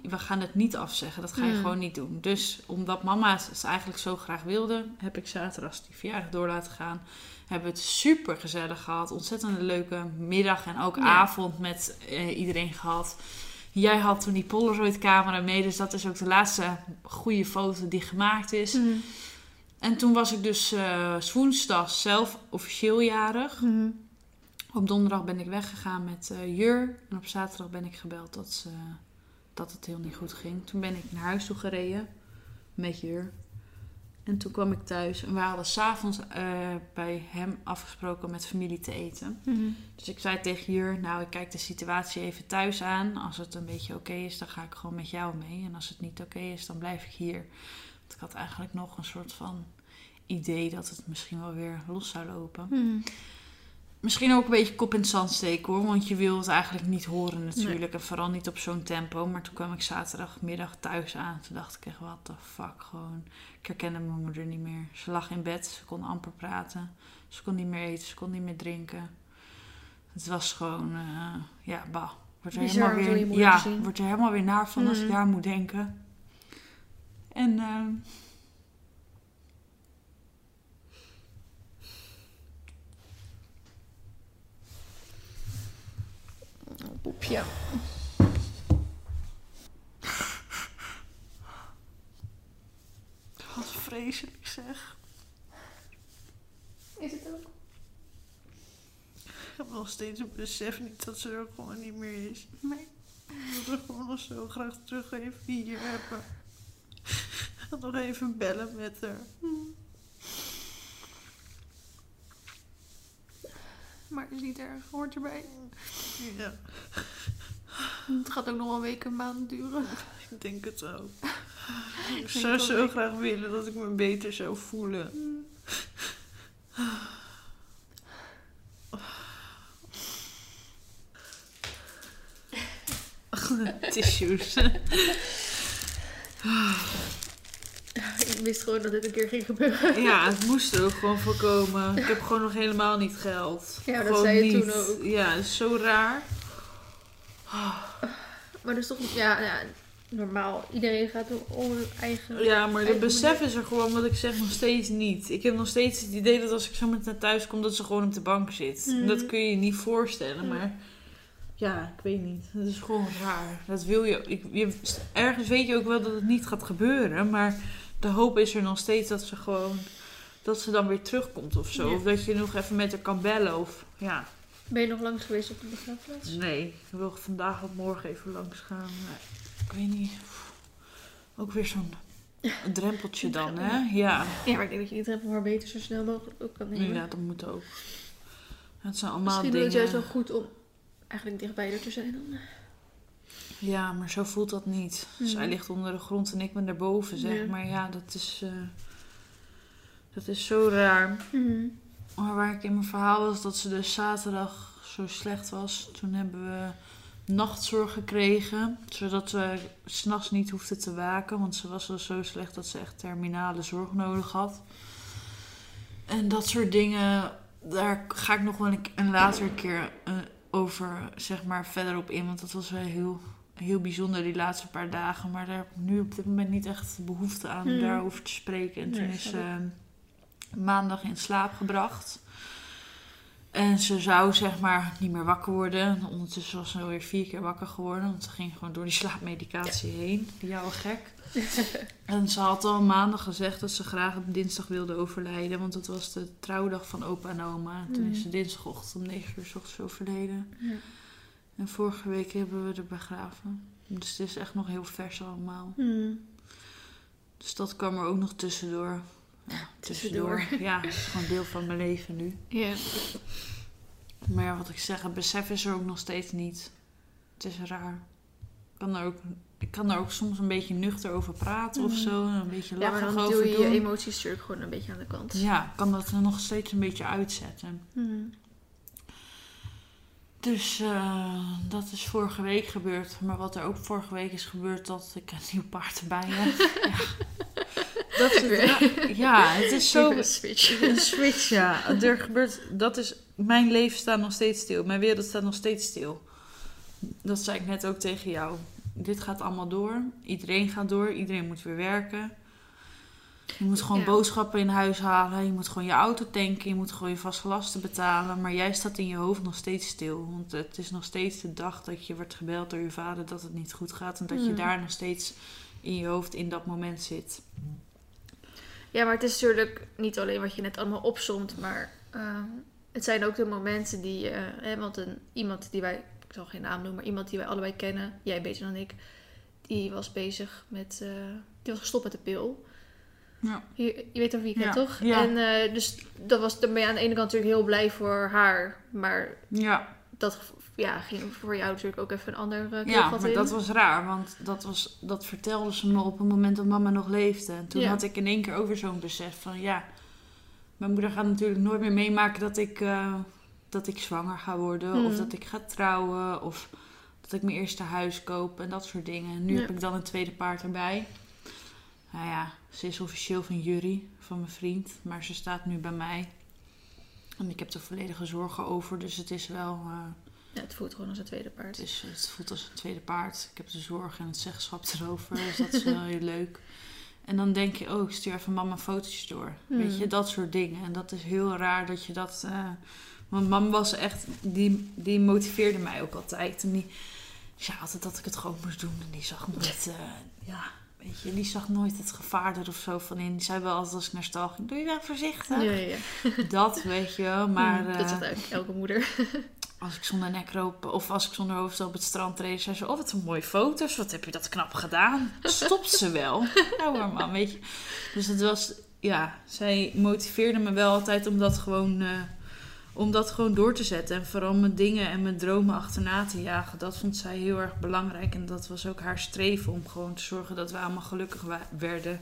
S1: we gaan het niet afzeggen. Dat ga je
S2: Hmm.
S1: gewoon niet doen. Dus omdat mama het eigenlijk zo graag wilde, heb ik zaterdag die verjaardag door laten gaan. Hebben we het super gezellig gehad. Ontzettend een leuke middag en ook
S2: Ja.
S1: avond met eh, iedereen gehad. Jij had toen die Polaroid camera mee. Dus dat is ook de laatste goede foto die gemaakt is.
S2: Mhm.
S1: En toen was ik dus 's woensdag zelf officieel jarig.
S2: Mhm.
S1: Op donderdag ben ik weggegaan met eh, Jur. En op zaterdag ben ik gebeld dat, ze, dat het heel niet goed ging. Toen ben ik naar huis toe gereden met Jur. En toen kwam ik thuis en we hadden s'avonds eh bij hem afgesproken met familie te eten.
S2: Mhm.
S1: Dus ik zei tegen Jur, nou ik kijk de situatie even thuis aan. Als het een beetje oké is, dan ga ik gewoon met jou mee. En als het niet oké is, dan blijf ik hier. Want ik had eigenlijk nog een soort van idee dat het misschien wel weer los zou lopen.
S2: Mhm.
S1: Misschien ook een beetje kop in het zand steken hoor. Want je wil het eigenlijk niet horen natuurlijk. En vooral niet op zo'n tempo. Maar toen kwam ik zaterdagmiddag thuis aan. Toen dacht ik echt, what the fuck gewoon. Ik herkende mijn moeder niet meer. Ze lag in bed. Ze kon amper praten. Ze kon niet meer eten. Ze kon niet meer drinken. Het was gewoon, eh, ja, bah. Wordt er
S2: Bizar
S1: helemaal weer, ja, wordt er helemaal weer naar van als ik
S2: Mhm.
S1: daar moet denken. En ehm,
S2: Oh, poepje.
S1: wat vreselijk zeg.
S2: Is het ook?
S3: Ik heb nog steeds het besef niet dat ze er gewoon niet meer is. Nee. Ik wil er gewoon nog zo graag terug even hier hebben. En nog even bellen met haar.
S2: Maar is niet erg, hoort erbij.
S3: Ja,
S2: Het gaat ook nog wel een week, een maand duren.
S3: ik denk het ook. Ik zou zo graag willen dat ik me beter zou voelen.
S1: Tissues.
S2: Wist gewoon dat dit een keer ging gebeuren.
S1: Ja, het moest er ook gewoon voorkomen. Ik heb gewoon nog helemaal niet geld.
S2: Ja, dat zei je
S1: niet.
S2: toen ook.
S1: Ja, dat is zo raar.
S2: Maar dus toch, ja, ja, normaal. Iedereen gaat om hun eigen...
S1: Ja, maar de
S2: eigen
S1: besef is er gewoon, wat ik zeg, nog steeds niet. Ik heb nog steeds het idee dat als ik zo meteen naar thuis kom, dat ze gewoon op de bank zit.
S2: Mhm.
S1: Dat kun je je niet voorstellen, maar... Ja, ik weet niet. Dat is gewoon raar. Dat wil je, ik, je... Ergens weet je ook wel dat het niet gaat gebeuren, maar de hoop is er nog steeds dat ze gewoon... Dat ze dan weer terugkomt of zo.
S2: Ja.
S1: Of dat je nog even met haar kan bellen of... Ja.
S2: Ben je nog langs geweest op de begraafplaats?
S1: Nee, ik wil vandaag of morgen even langs gaan. Maar ik weet niet. Ook weer zo'n drempeltje dan, hè? Ja.
S2: Ja, maar ik denk dat je die drempel maar beter zo snel mogelijk ook kan nemen.
S1: Ja, dat moet ook. Het zijn allemaal
S2: Misschien
S1: dingen...
S2: is het juist wel goed om eigenlijk dichtbij er te zijn dan.
S1: Ja, maar zo voelt dat niet.
S2: Mhm.
S1: Zij ligt onder de grond en ik ben daarboven, zeg.
S2: Ja.
S1: Maar ja, dat is... eh, dat is zo raar. Maar waar ik in mijn verhaal was dat ze dus zaterdag zo slecht was. Toen hebben we nachtzorg gekregen. Zodat we s'nachts niet hoefden te waken. Want ze was al zo slecht dat ze echt terminale zorg nodig had. En dat soort dingen, daar ga ik nog wel een, een later keer eh, over zeg maar verder op in. Want dat was wel heel, heel bijzonder die laatste paar dagen. Maar daar heb ik nu op dit moment niet echt behoefte aan om
S2: Hmm.
S1: daarover te spreken. En toen
S2: Nee,
S1: is ze
S2: ik.
S1: eh, maandag in slaap gebracht. En ze zou zeg maar niet meer wakker worden. En ondertussen was ze alweer vier keer wakker geworden. Want ze ging gewoon door die slaapmedicatie heen. Die oude gek. en ze had al maandag gezegd dat ze graag op dinsdag wilde overlijden. Want dat was de trouwdag van opa en oma. En toen
S2: Mm.
S1: is ze dinsdagochtend om 9 uur 's ochtends overleden.
S2: Ja.
S1: En vorige week hebben we er begraven. Dus het is echt nog heel vers allemaal.
S2: Hmm.
S1: Dus dat kwam er ook nog tussendoor. Ja,
S2: Tussendoor.
S1: tussendoor. Ja, het is gewoon deel van mijn leven nu.
S2: Ja.
S1: Maar ja, wat ik zeg, het besef is er ook nog steeds niet. Het is raar. Ik kan er ook, ik kan er ook soms een beetje nuchter over praten of
S2: Mhm.
S1: zo. En een beetje
S2: ja, maar
S1: lachen
S2: dan
S1: over
S2: doe je je emoties natuurlijk gewoon een beetje aan de kant.
S1: Ja, kan dat er nog steeds een beetje uitzetten.
S2: Hmm.
S1: Dus eh, dat is vorige week gebeurd. Maar wat er ook vorige week is gebeurd, dat ik een nieuw paard erbij heb. ja. Dat is het, ja, het is zo...
S2: Een switch.
S1: Een switch, ja. Er gebeurt, dat is, mijn leven staat nog steeds stil. Mijn wereld staat nog steeds stil. Dat zei ik net ook tegen jou. Dit gaat allemaal door. Iedereen gaat door. Iedereen moet weer werken. Je moet gewoon
S2: Ja.
S1: boodschappen in huis halen. Je moet gewoon je auto tanken. Je moet gewoon je vaste lasten betalen. Maar jij staat in je hoofd nog steeds stil. Want het is nog steeds de dag dat je wordt gebeld door je vader dat het niet goed gaat. En dat je
S2: Hmm.
S1: daar nog steeds in je hoofd in dat moment zit.
S2: Ja, maar het is natuurlijk niet alleen wat je net allemaal opzomt, maar ehm, het zijn ook de momenten die, eh, hè, want een, iemand die wij, ik zal geen naam noemen, maar iemand die wij allebei kennen, jij beter dan ik, die was bezig met, eh, die was gestopt met de pil.
S1: Ja.
S2: Je, je weet over wie ik het, toch?
S1: ja.
S2: En eh, dus dat was, daar ben je aan de ene kant natuurlijk heel blij voor haar, maar
S1: Ja,
S2: dat ja, ging voor jou natuurlijk ook even een ander uh,
S1: Ja, maar dat was raar, want dat, was, dat vertelde ze me op het moment dat mama nog leefde. En toen had ik in één keer over zo'n besef van ja, mijn moeder gaat natuurlijk nooit meer meemaken dat ik, eh, dat ik zwanger ga worden of
S2: Hmm.
S1: dat ik ga trouwen of dat ik mijn eerste huis koop en dat soort dingen. En nu
S2: Ja.
S1: heb ik dan een tweede paard erbij. Nou ja, ze is officieel van Jury, van mijn vriend, maar ze staat nu bij mij. En ik heb er volledige zorgen over, dus het is wel... eh,
S2: Ja, het voelt gewoon als een tweede paard.
S1: het, is, het voelt als een tweede paard. Ik heb de zorg en het zeggenschap erover. Dus dat is wel heel leuk. En dan denk je, oh, ik stuur even mama fotootjes door.
S2: Hmm.
S1: Weet je, dat soort dingen. En dat is heel raar dat je dat... eh, want mama was echt... Die, die motiveerde mij ook altijd. En die zei altijd dat ik het gewoon moest doen. En die zag nooit... eh, ja, weet je, die zag nooit het gevaar er of zo van in. Die zei wel altijd als ik naar stal ging... Doe je wel voorzichtig?
S2: Ja, ja, ja.
S1: Dat, weet je wel. Maar...
S2: Hmm,
S1: eh,
S2: dat zegt eigenlijk elke moeder.
S1: als ik zonder nekroop of als ik zonder hoofd op het strand reed, zei ze: Oh, wat een mooie foto's. Wat heb je dat knap gedaan? Stopt ze wel. nou hoor, man, weet je. Dus het was, ja, zij motiveerde me wel altijd om dat gewoon, eh, om dat gewoon door te zetten. En vooral mijn dingen en mijn dromen achterna te jagen. Dat vond zij heel erg belangrijk. En dat was ook haar streven om gewoon te zorgen dat we allemaal gelukkig werden.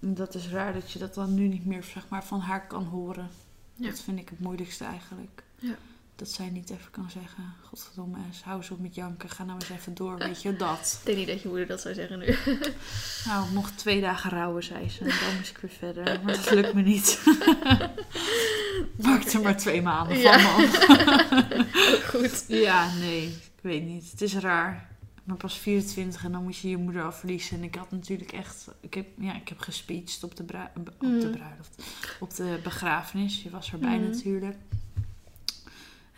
S1: En dat is raar dat je dat dan nu niet meer zeg maar, van haar kan horen.
S2: Ja.
S1: Dat vind ik het moeilijkste eigenlijk.
S2: Ja.
S1: Dat zij niet even kan zeggen: Godverdomme, eens, hou eens op met janken, ga nou eens even door. Weet je, dat.
S2: Ik denk niet dat je moeder dat zou zeggen nu.
S1: Nou, ik mocht twee dagen rouwen, zei ze. En dan moest ik weer verder. Maar dat lukt me niet. Maak er maar twee maanden van,
S2: Ja.
S1: man.
S2: Goed.
S1: Ja, nee, ik weet niet. Het is raar. Ben pas 24 en dan moet je je moeder al verliezen. En ik had natuurlijk echt... Ik heb, ja, ik heb gespeecht op de, op
S2: Mm.
S1: bruiloft. Op de begrafenis. Je was erbij
S2: Mm.
S1: natuurlijk.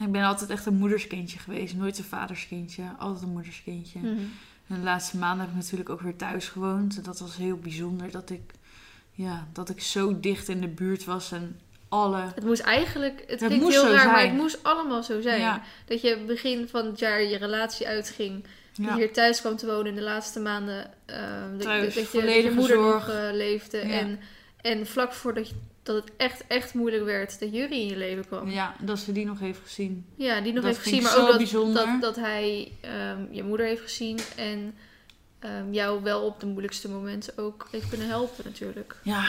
S1: Ik ben altijd echt een moederskindje geweest. Nooit een vaderskindje. Altijd een moederskindje.
S2: Mhm.
S1: En de laatste maanden heb ik natuurlijk ook weer thuis gewoond. En dat was heel bijzonder dat ik, ja, dat ik zo dicht in de buurt was en alle.
S2: Het moest eigenlijk, het,
S1: Het
S2: klinkt
S1: moest
S2: heel raar, maar het moest allemaal zo zijn.
S1: Ja,
S2: Dat je begin van het jaar je relatie uitging Die hier thuis kwam te wonen in de laatste maanden. ehm, dat-
S1: Thuis,
S2: dat, je, dat je moeder
S1: zorg.
S2: nog eh, leefde.
S1: Ja.
S2: En, en vlak voordat je, dat het echt, echt moeilijk werd, dat Jury in je leven kwam.
S1: ja, dat ze die nog heeft gezien.
S2: Ja, die nog
S1: Dat
S2: heeft gezien, maar ook dat, dat, dat hij ehm, je moeder heeft gezien en ehm, jou wel op de moeilijkste momenten ook heeft kunnen helpen natuurlijk.
S1: Ja,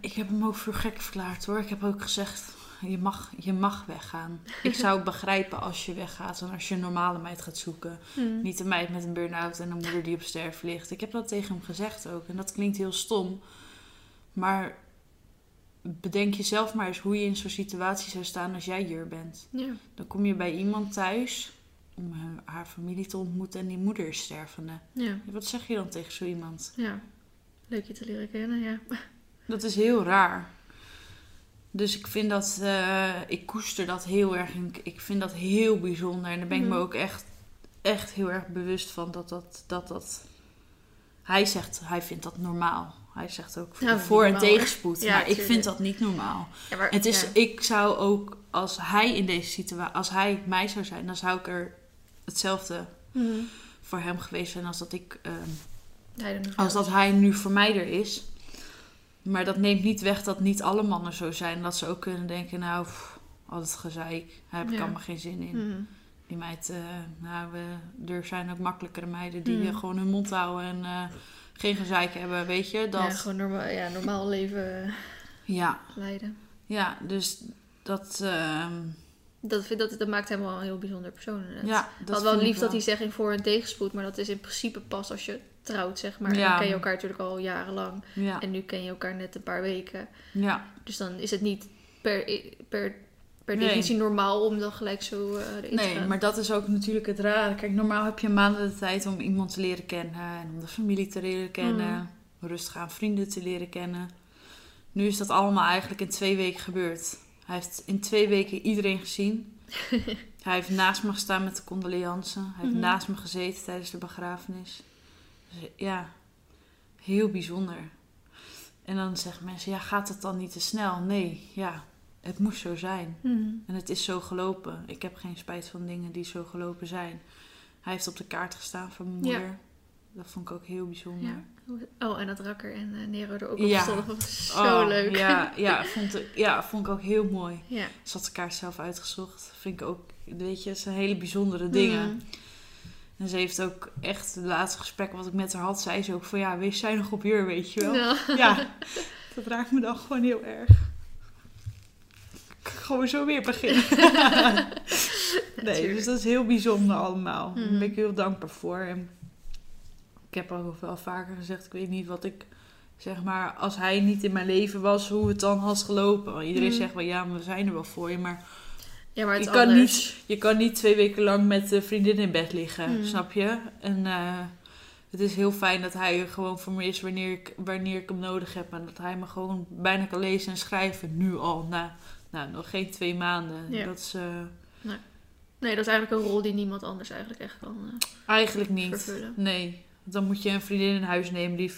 S1: ik heb hem ook voor gek verklaard hoor. Ik heb ook gezegd, je mag, je mag weggaan. Ik zou het begrijpen als je weggaat en als je een normale meid gaat zoeken.
S2: Hmm.
S1: Niet een meid met een burn-out en een moeder die op sterf ligt. Ik heb dat tegen hem gezegd ook. En dat klinkt heel stom. Maar bedenk jezelf maar eens hoe je in zo'n situatie zou staan als jij hier bent.
S2: Ja.
S1: Dan kom je bij iemand thuis om haar- familie te ontmoeten en die moeder is stervende.
S2: Ja.
S1: Wat zeg je dan tegen zo iemand?
S2: ja, leuk je te leren kennen, ja.
S1: Dat is heel raar. Dus ik vind dat, eh, ik koester dat heel erg. En ik- ik vind dat heel bijzonder. En daar ben ik me
S2: Mhm.
S1: ook echt, echt heel erg bewust van dat dat, dat dat. Hij zegt, hij vindt dat normaal. Hij zegt ook
S2: Ja,
S1: voor en tegenspoed.
S2: Ja,
S1: maar ik vind dat niet normaal.
S2: ja maar,
S1: Het is,
S2: ja.
S1: ik zou ook, als hij in deze situatie, als hij mij zou zijn, dan zou ik er hetzelfde
S2: Hmm.
S1: voor hem geweest zijn als dat ik ehm, als dat hij nu voor mij er is. Maar dat neemt niet weg dat niet alle mannen zo zijn. Dat ze ook kunnen denken, nou, pff, al het gezeik, daar heb ik allemaal geen zin in.
S2: Hmm.
S1: Die meid, eh, nou, we, er zijn ook makkelijkere meiden die
S2: Mm.
S1: eh, gewoon hun mond houden en eh, geen gezeik hebben, weet je. Dat,
S2: Ja, gewoon normaal, ja, normaal leven eh,
S1: ja,
S2: leiden.
S1: ja, dus dat, ehm,
S2: Dat, vind, dat, dat maakt hem wel een heel bijzonder persoon
S1: ja, dat
S2: wel lief dat hij zegt in voor- en tegenspoed, maar dat is in principe pas als je trouwt, zeg maar.
S1: Ja.
S2: Dan ken je elkaar natuurlijk al jarenlang.
S1: Ja,
S2: En nu ken je elkaar net een paar weken.
S1: ja,
S2: Dus dan is het niet per, per, per
S1: Nee.
S2: definitie normaal om dan gelijk zo eh erin te
S1: Nee,
S2: gaan.
S1: maar dat is ook natuurlijk het rare. Kijk, normaal heb je maanden de tijd om iemand te leren kennen en om de familie te leren kennen, rustig aan vrienden te leren kennen. Nu is dat allemaal eigenlijk in twee weken gebeurd. Hij heeft in twee weken iedereen gezien. Hij heeft naast me gestaan met de condoleances. Hij heeft
S2: Mhm.
S1: naast me gezeten tijdens de begrafenis. Dus ja, heel bijzonder. En dan zeggen mensen, ja, gaat het dan niet te snel? Nee, ja, het moest zo zijn.
S2: Mhm.
S1: En het is zo gelopen. Ik heb geen spijt van dingen die zo gelopen zijn. Hij heeft op de kaart gestaan van mijn
S2: Ja.
S1: moeder. Dat vond ik ook heel bijzonder.
S2: Ja. Oh, en dat Rakker en eh, Nero er ook
S1: Ja.
S2: op stonden. Dat was zo
S1: Oh,
S2: leuk.
S1: Ja, ja, vond ik, ja, vond ik ook heel mooi.
S2: Ja.
S1: Ze had de kaart zelf uitgezocht. Vind ik ook, weet je, het zijn hele bijzondere dingen.
S2: Mhm.
S1: En ze heeft ook echt, de laatste gesprek wat ik met haar had, zei ze ook van ja, wees zij nog op hier, weet je wel.
S2: Ja.
S1: Ja, dat raakt me dan gewoon heel erg. Gewoon zo weer beginnen. nee, dus dat is heel bijzonder allemaal. Daar
S2: Mhm.
S1: ben ik heel dankbaar voor. En ik heb al wel vaker gezegd, ik weet niet wat ik... Zeg maar, als hij niet in mijn leven was, hoe het dan had gelopen. Want iedereen
S2: Mhm.
S1: zegt wel, ja, maar we zijn er wel voor je. Maar
S2: Ja, maar het
S1: je kan,
S2: anders.
S1: niet, je kan niet twee weken lang met de vriendin in bed liggen,
S2: Mhm.
S1: snap je? En eh, het is heel fijn dat hij er gewoon voor me is wanneer ik, wanneer ik hem nodig heb. En dat hij me gewoon bijna kan lezen en schrijven, nu al, na nou, nog geen twee maanden.
S2: Ja.
S1: Dat is eh,
S2: Nee, dat is eigenlijk een rol die niemand anders eigenlijk echt kan eh,
S1: eigenlijk niet.
S2: vervullen.
S1: Nee, dan moet je een vriendin in huis nemen die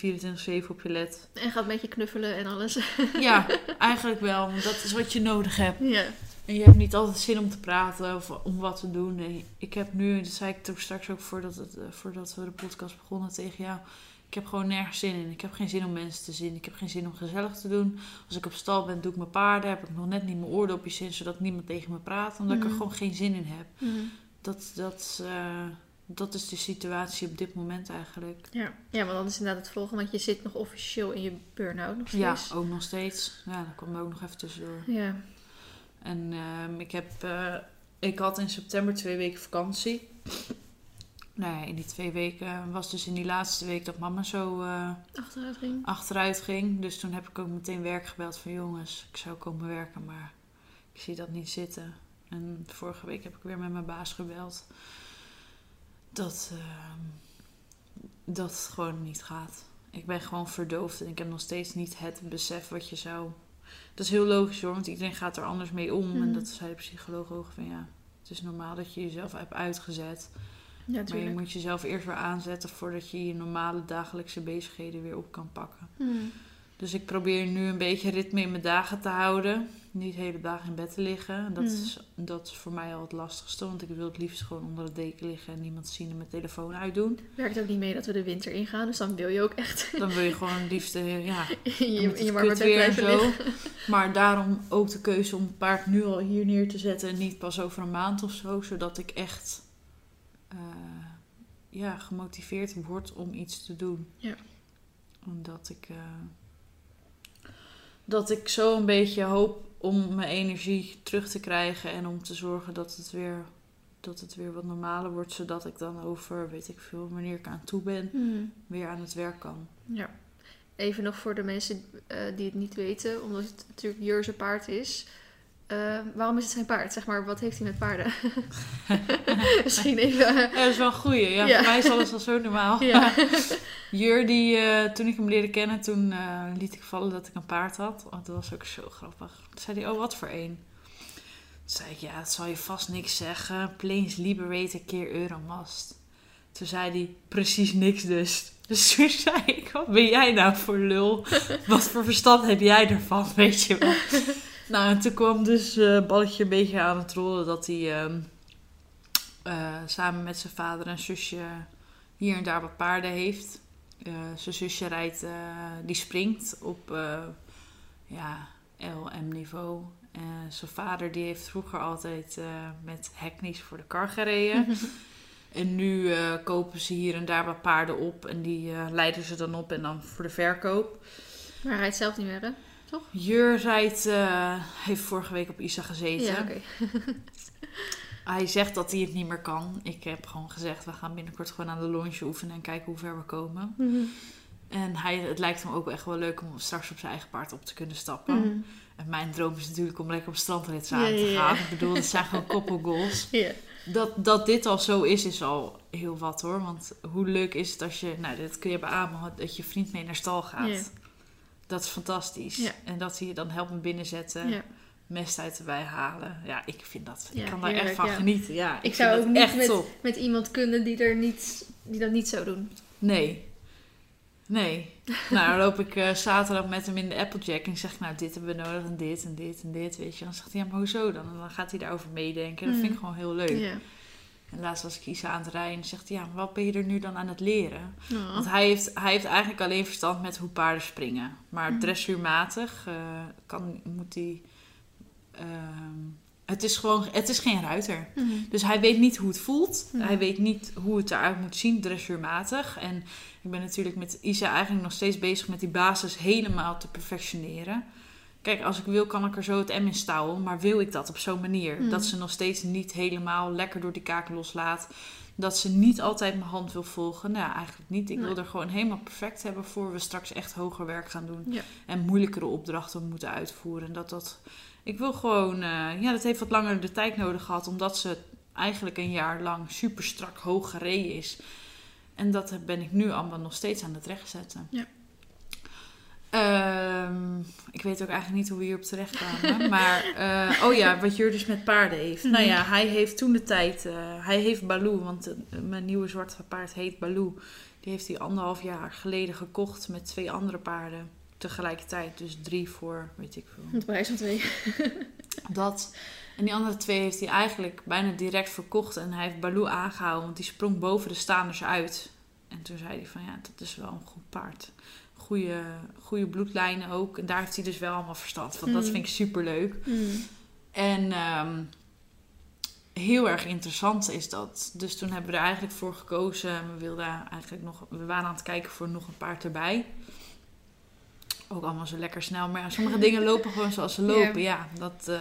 S1: 24-7 op je let.
S2: En gaat met je knuffelen en alles.
S1: Ja, eigenlijk wel, want dat is wat je nodig hebt.
S2: ja.
S1: En je hebt niet altijd zin om te praten of om wat te doen. Nee, ik heb nu, dat zei ik toen straks ook voordat, het, eh, voordat we de podcast begonnen tegen jou. Ik heb gewoon nergens zin in. Ik heb geen zin om mensen te zien. Ik heb geen zin om gezellig te doen. Als ik op stal ben, doe ik mijn paarden. Heb ik nog net niet mijn oordopjes in, zodat niemand tegen me praat. Omdat ik
S2: Mhm.
S1: er gewoon geen zin in heb.
S2: Mhm.
S1: Dat, dat, eh, dat is de situatie op dit moment eigenlijk.
S2: ja. Ja, maar dan is inderdaad het volgende. Want je zit nog officieel in je burn-out nog
S1: Ja,
S2: steeds.
S1: ook nog steeds. Ja, dat kwam er ook nog even tussendoor.
S2: Ja.
S1: En ehm, ik heb, eh, ik had in september twee weken vakantie. Nou ja, in die twee weken was dus in die laatste week dat mama zo eh,
S2: Achteruit ging.
S1: achteruit ging. Dus toen heb ik ook meteen werk gebeld van jongens, ik zou komen werken, maar ik zie dat niet zitten. En vorige week heb ik weer met mijn baas gebeld. Dat, ehm, dat het gewoon niet gaat. Ik ben gewoon verdoofd en ik heb nog steeds niet het besef wat je zou. Dat is heel logisch hoor, want iedereen gaat er anders mee om. En
S2: Mhm.
S1: dat zei de psycholoog ook van ja, het is normaal dat je jezelf hebt uitgezet.
S2: Ja,
S1: Maar je moet jezelf eerst weer aanzetten voordat je je normale dagelijkse bezigheden weer op kan pakken.
S2: Mhm.
S1: Dus ik probeer nu een beetje ritme in mijn dagen te houden. Niet de hele dag in bed te liggen. Dat,
S2: Mm.
S1: is, dat is voor mij al het lastigste. Want ik wil het liefst gewoon onder de deken liggen en niemand zien en mijn telefoon uitdoen.
S2: Werkt ook niet mee dat we de winter ingaan, dus dan wil je ook echt
S1: Dan wil je gewoon het liefst, ja,
S2: in je, in je warme bed
S1: weer en
S2: blijven
S1: zo.
S2: liggen.
S1: Maar daarom ook de keuze om het paard nu al hier neer te zetten en niet pas over een maand of zo. Zodat ik echt eh, ja, gemotiveerd word om iets te doen.
S2: Ja.
S1: Omdat ik, eh, dat ik zo een beetje hoop om mijn energie terug te krijgen en om te zorgen dat het weer, dat het weer wat normaler wordt. Zodat ik dan over, weet ik veel, wanneer ik aan toe ben,
S2: Hmm.
S1: weer aan het werk kan.
S2: Ja. Even nog voor de mensen eh, die het niet weten, omdat het natuurlijk Jurse paard is. Eh, waarom is het zijn paard? Zeg maar, wat heeft hij met paarden? Misschien even...
S1: Ja, dat is wel een goeie. Ja,
S2: Ja.
S1: Voor mij is alles al zo normaal.
S2: ja.
S1: Jur, die, eh, toen ik hem leerde kennen, toen eh, liet ik vallen dat ik een paard had. Want dat was ook zo grappig. Toen zei hij, oh, wat voor een? Toen zei ik, ja, dat zal je vast niks zeggen. Plains Liberator keer Euromast. Toen zei hij, precies niks dus. Dus toen zei ik, wat ben jij nou voor lul? Wat voor verstand heb jij ervan, weet je wel? nou, en toen kwam dus eh balletje een beetje aan het rollen dat hij ehm, eh, samen met zijn vader en zusje hier en daar wat paarden heeft. Eh, zijn zusje rijdt, die springt op ja, LM-niveau. Zijn vader die heeft vroeger altijd met Hackneys voor de kar gereden. en nu kopen ze hier en daar wat paarden op en die leiden ze dan op en dan voor de verkoop.
S2: Maar hij rijdt zelf niet meer, hè?
S1: Jur rijdt, eh, heeft vorige week op Isa gezeten.
S2: Ja.
S1: Hij zegt dat hij het niet meer kan. Ik heb gewoon gezegd, we gaan binnenkort gewoon aan de longe oefenen en kijken hoe ver we komen.
S2: Mhm.
S1: En hij, het lijkt hem ook echt wel leuk om straks op zijn eigen paard op te kunnen stappen.
S2: Mhm.
S1: En mijn droom is natuurlijk om lekker op strandrit
S2: Ja,
S1: samen te gaan. Ik bedoel, het zijn gewoon koppelgoals.
S2: Ja.
S1: Dat, dat dit al zo is, is al heel wat hoor. Want hoe leuk is het als je, nou dat kun je beamen, dat je vriend mee naar stal gaat. Dat is fantastisch.
S2: Ja.
S1: En dat hij je dan helpt me binnenzetten,
S2: Ja.
S1: mest uit erbij halen. Ja, ik vind dat, ik kan daar echt van genieten. Ja, ik,
S2: Ik zou ook niet
S1: echt
S2: met,
S1: top.
S2: met iemand kunnen die, er niet, die dat niet zou doen.
S1: Nee. Nee. nou, dan loop ik eh, zaterdag met hem in de Applejack en zeg ik, nou, dit hebben we nodig en dit en dit en dit, weet je. Dan zegt hij, ja, maar hoezo dan? En dan gaat hij daarover meedenken. Dat vind ik
S2: Mm.
S1: gewoon heel leuk. En laatst was ik Isa aan het rijden en zegt hij, ja, wat ben je er nu dan aan het leren?
S2: Oh.
S1: Want hij heeft, hij heeft eigenlijk alleen verstand met hoe paarden springen. Maar
S2: Mhm.
S1: dressuurmatig eh, kan, moet hij... ehm, het is gewoon, het is geen ruiter.
S2: Mhm.
S1: Dus hij weet niet hoe het voelt.
S2: Mhm.
S1: Hij weet niet hoe het eruit moet zien, dressuurmatig. En ik ben natuurlijk met Isa eigenlijk nog steeds bezig met die basis helemaal te perfectioneren. Kijk, als ik wil, kan ik er zo het M in stouwen. Maar wil ik dat op zo'n manier?
S2: Mhm.
S1: Dat ze nog steeds niet helemaal lekker door die kaak loslaat. Dat ze niet altijd mijn hand wil volgen. Nou, eigenlijk niet. Ik
S2: Nee.
S1: wil er gewoon helemaal perfect hebben voor we straks echt hoger werk gaan doen.
S2: Ja.
S1: En moeilijkere opdrachten moeten uitvoeren. En dat dat... Ik wil gewoon... eh, ja, dat heeft wat langer de tijd nodig gehad. Omdat ze eigenlijk een jaar lang super strak hoog gereden is. En dat ben ik nu allemaal nog steeds aan het rechtzetten.
S2: Ja.
S1: Ehm, ik weet ook eigenlijk niet hoe we hierop terecht kwamen. maar, eh, oh ja, wat Jur dus met paarden heeft. Nou ja, hij heeft toen de tijd... eh, hij heeft Baloo, want eh, mijn nieuwe zwarte paard heet Baloo. Die heeft hij anderhalf jaar geleden gekocht met twee andere paarden. Tegelijkertijd, dus drie voor, weet ik veel.
S2: De prijs van twee.
S1: Dat. En die andere twee heeft hij eigenlijk bijna direct verkocht. En hij heeft Baloo aangehouden, want die sprong boven de staanders uit. En toen zei hij van ja, dat is wel een goed paard. Goede, goede bloedlijnen ook. En daar heeft hij dus wel allemaal verstand van. Dat
S2: Mm.
S1: vind ik super leuk.
S2: Mhm.
S1: En ehm, heel erg interessant is dat. Dus toen hebben we er eigenlijk voor gekozen. We wilden eigenlijk nog. We waren aan het kijken voor nog een paard erbij. Ook allemaal zo lekker snel. Maar ja, sommige dingen lopen gewoon zoals ze lopen. Ja, dat. eh,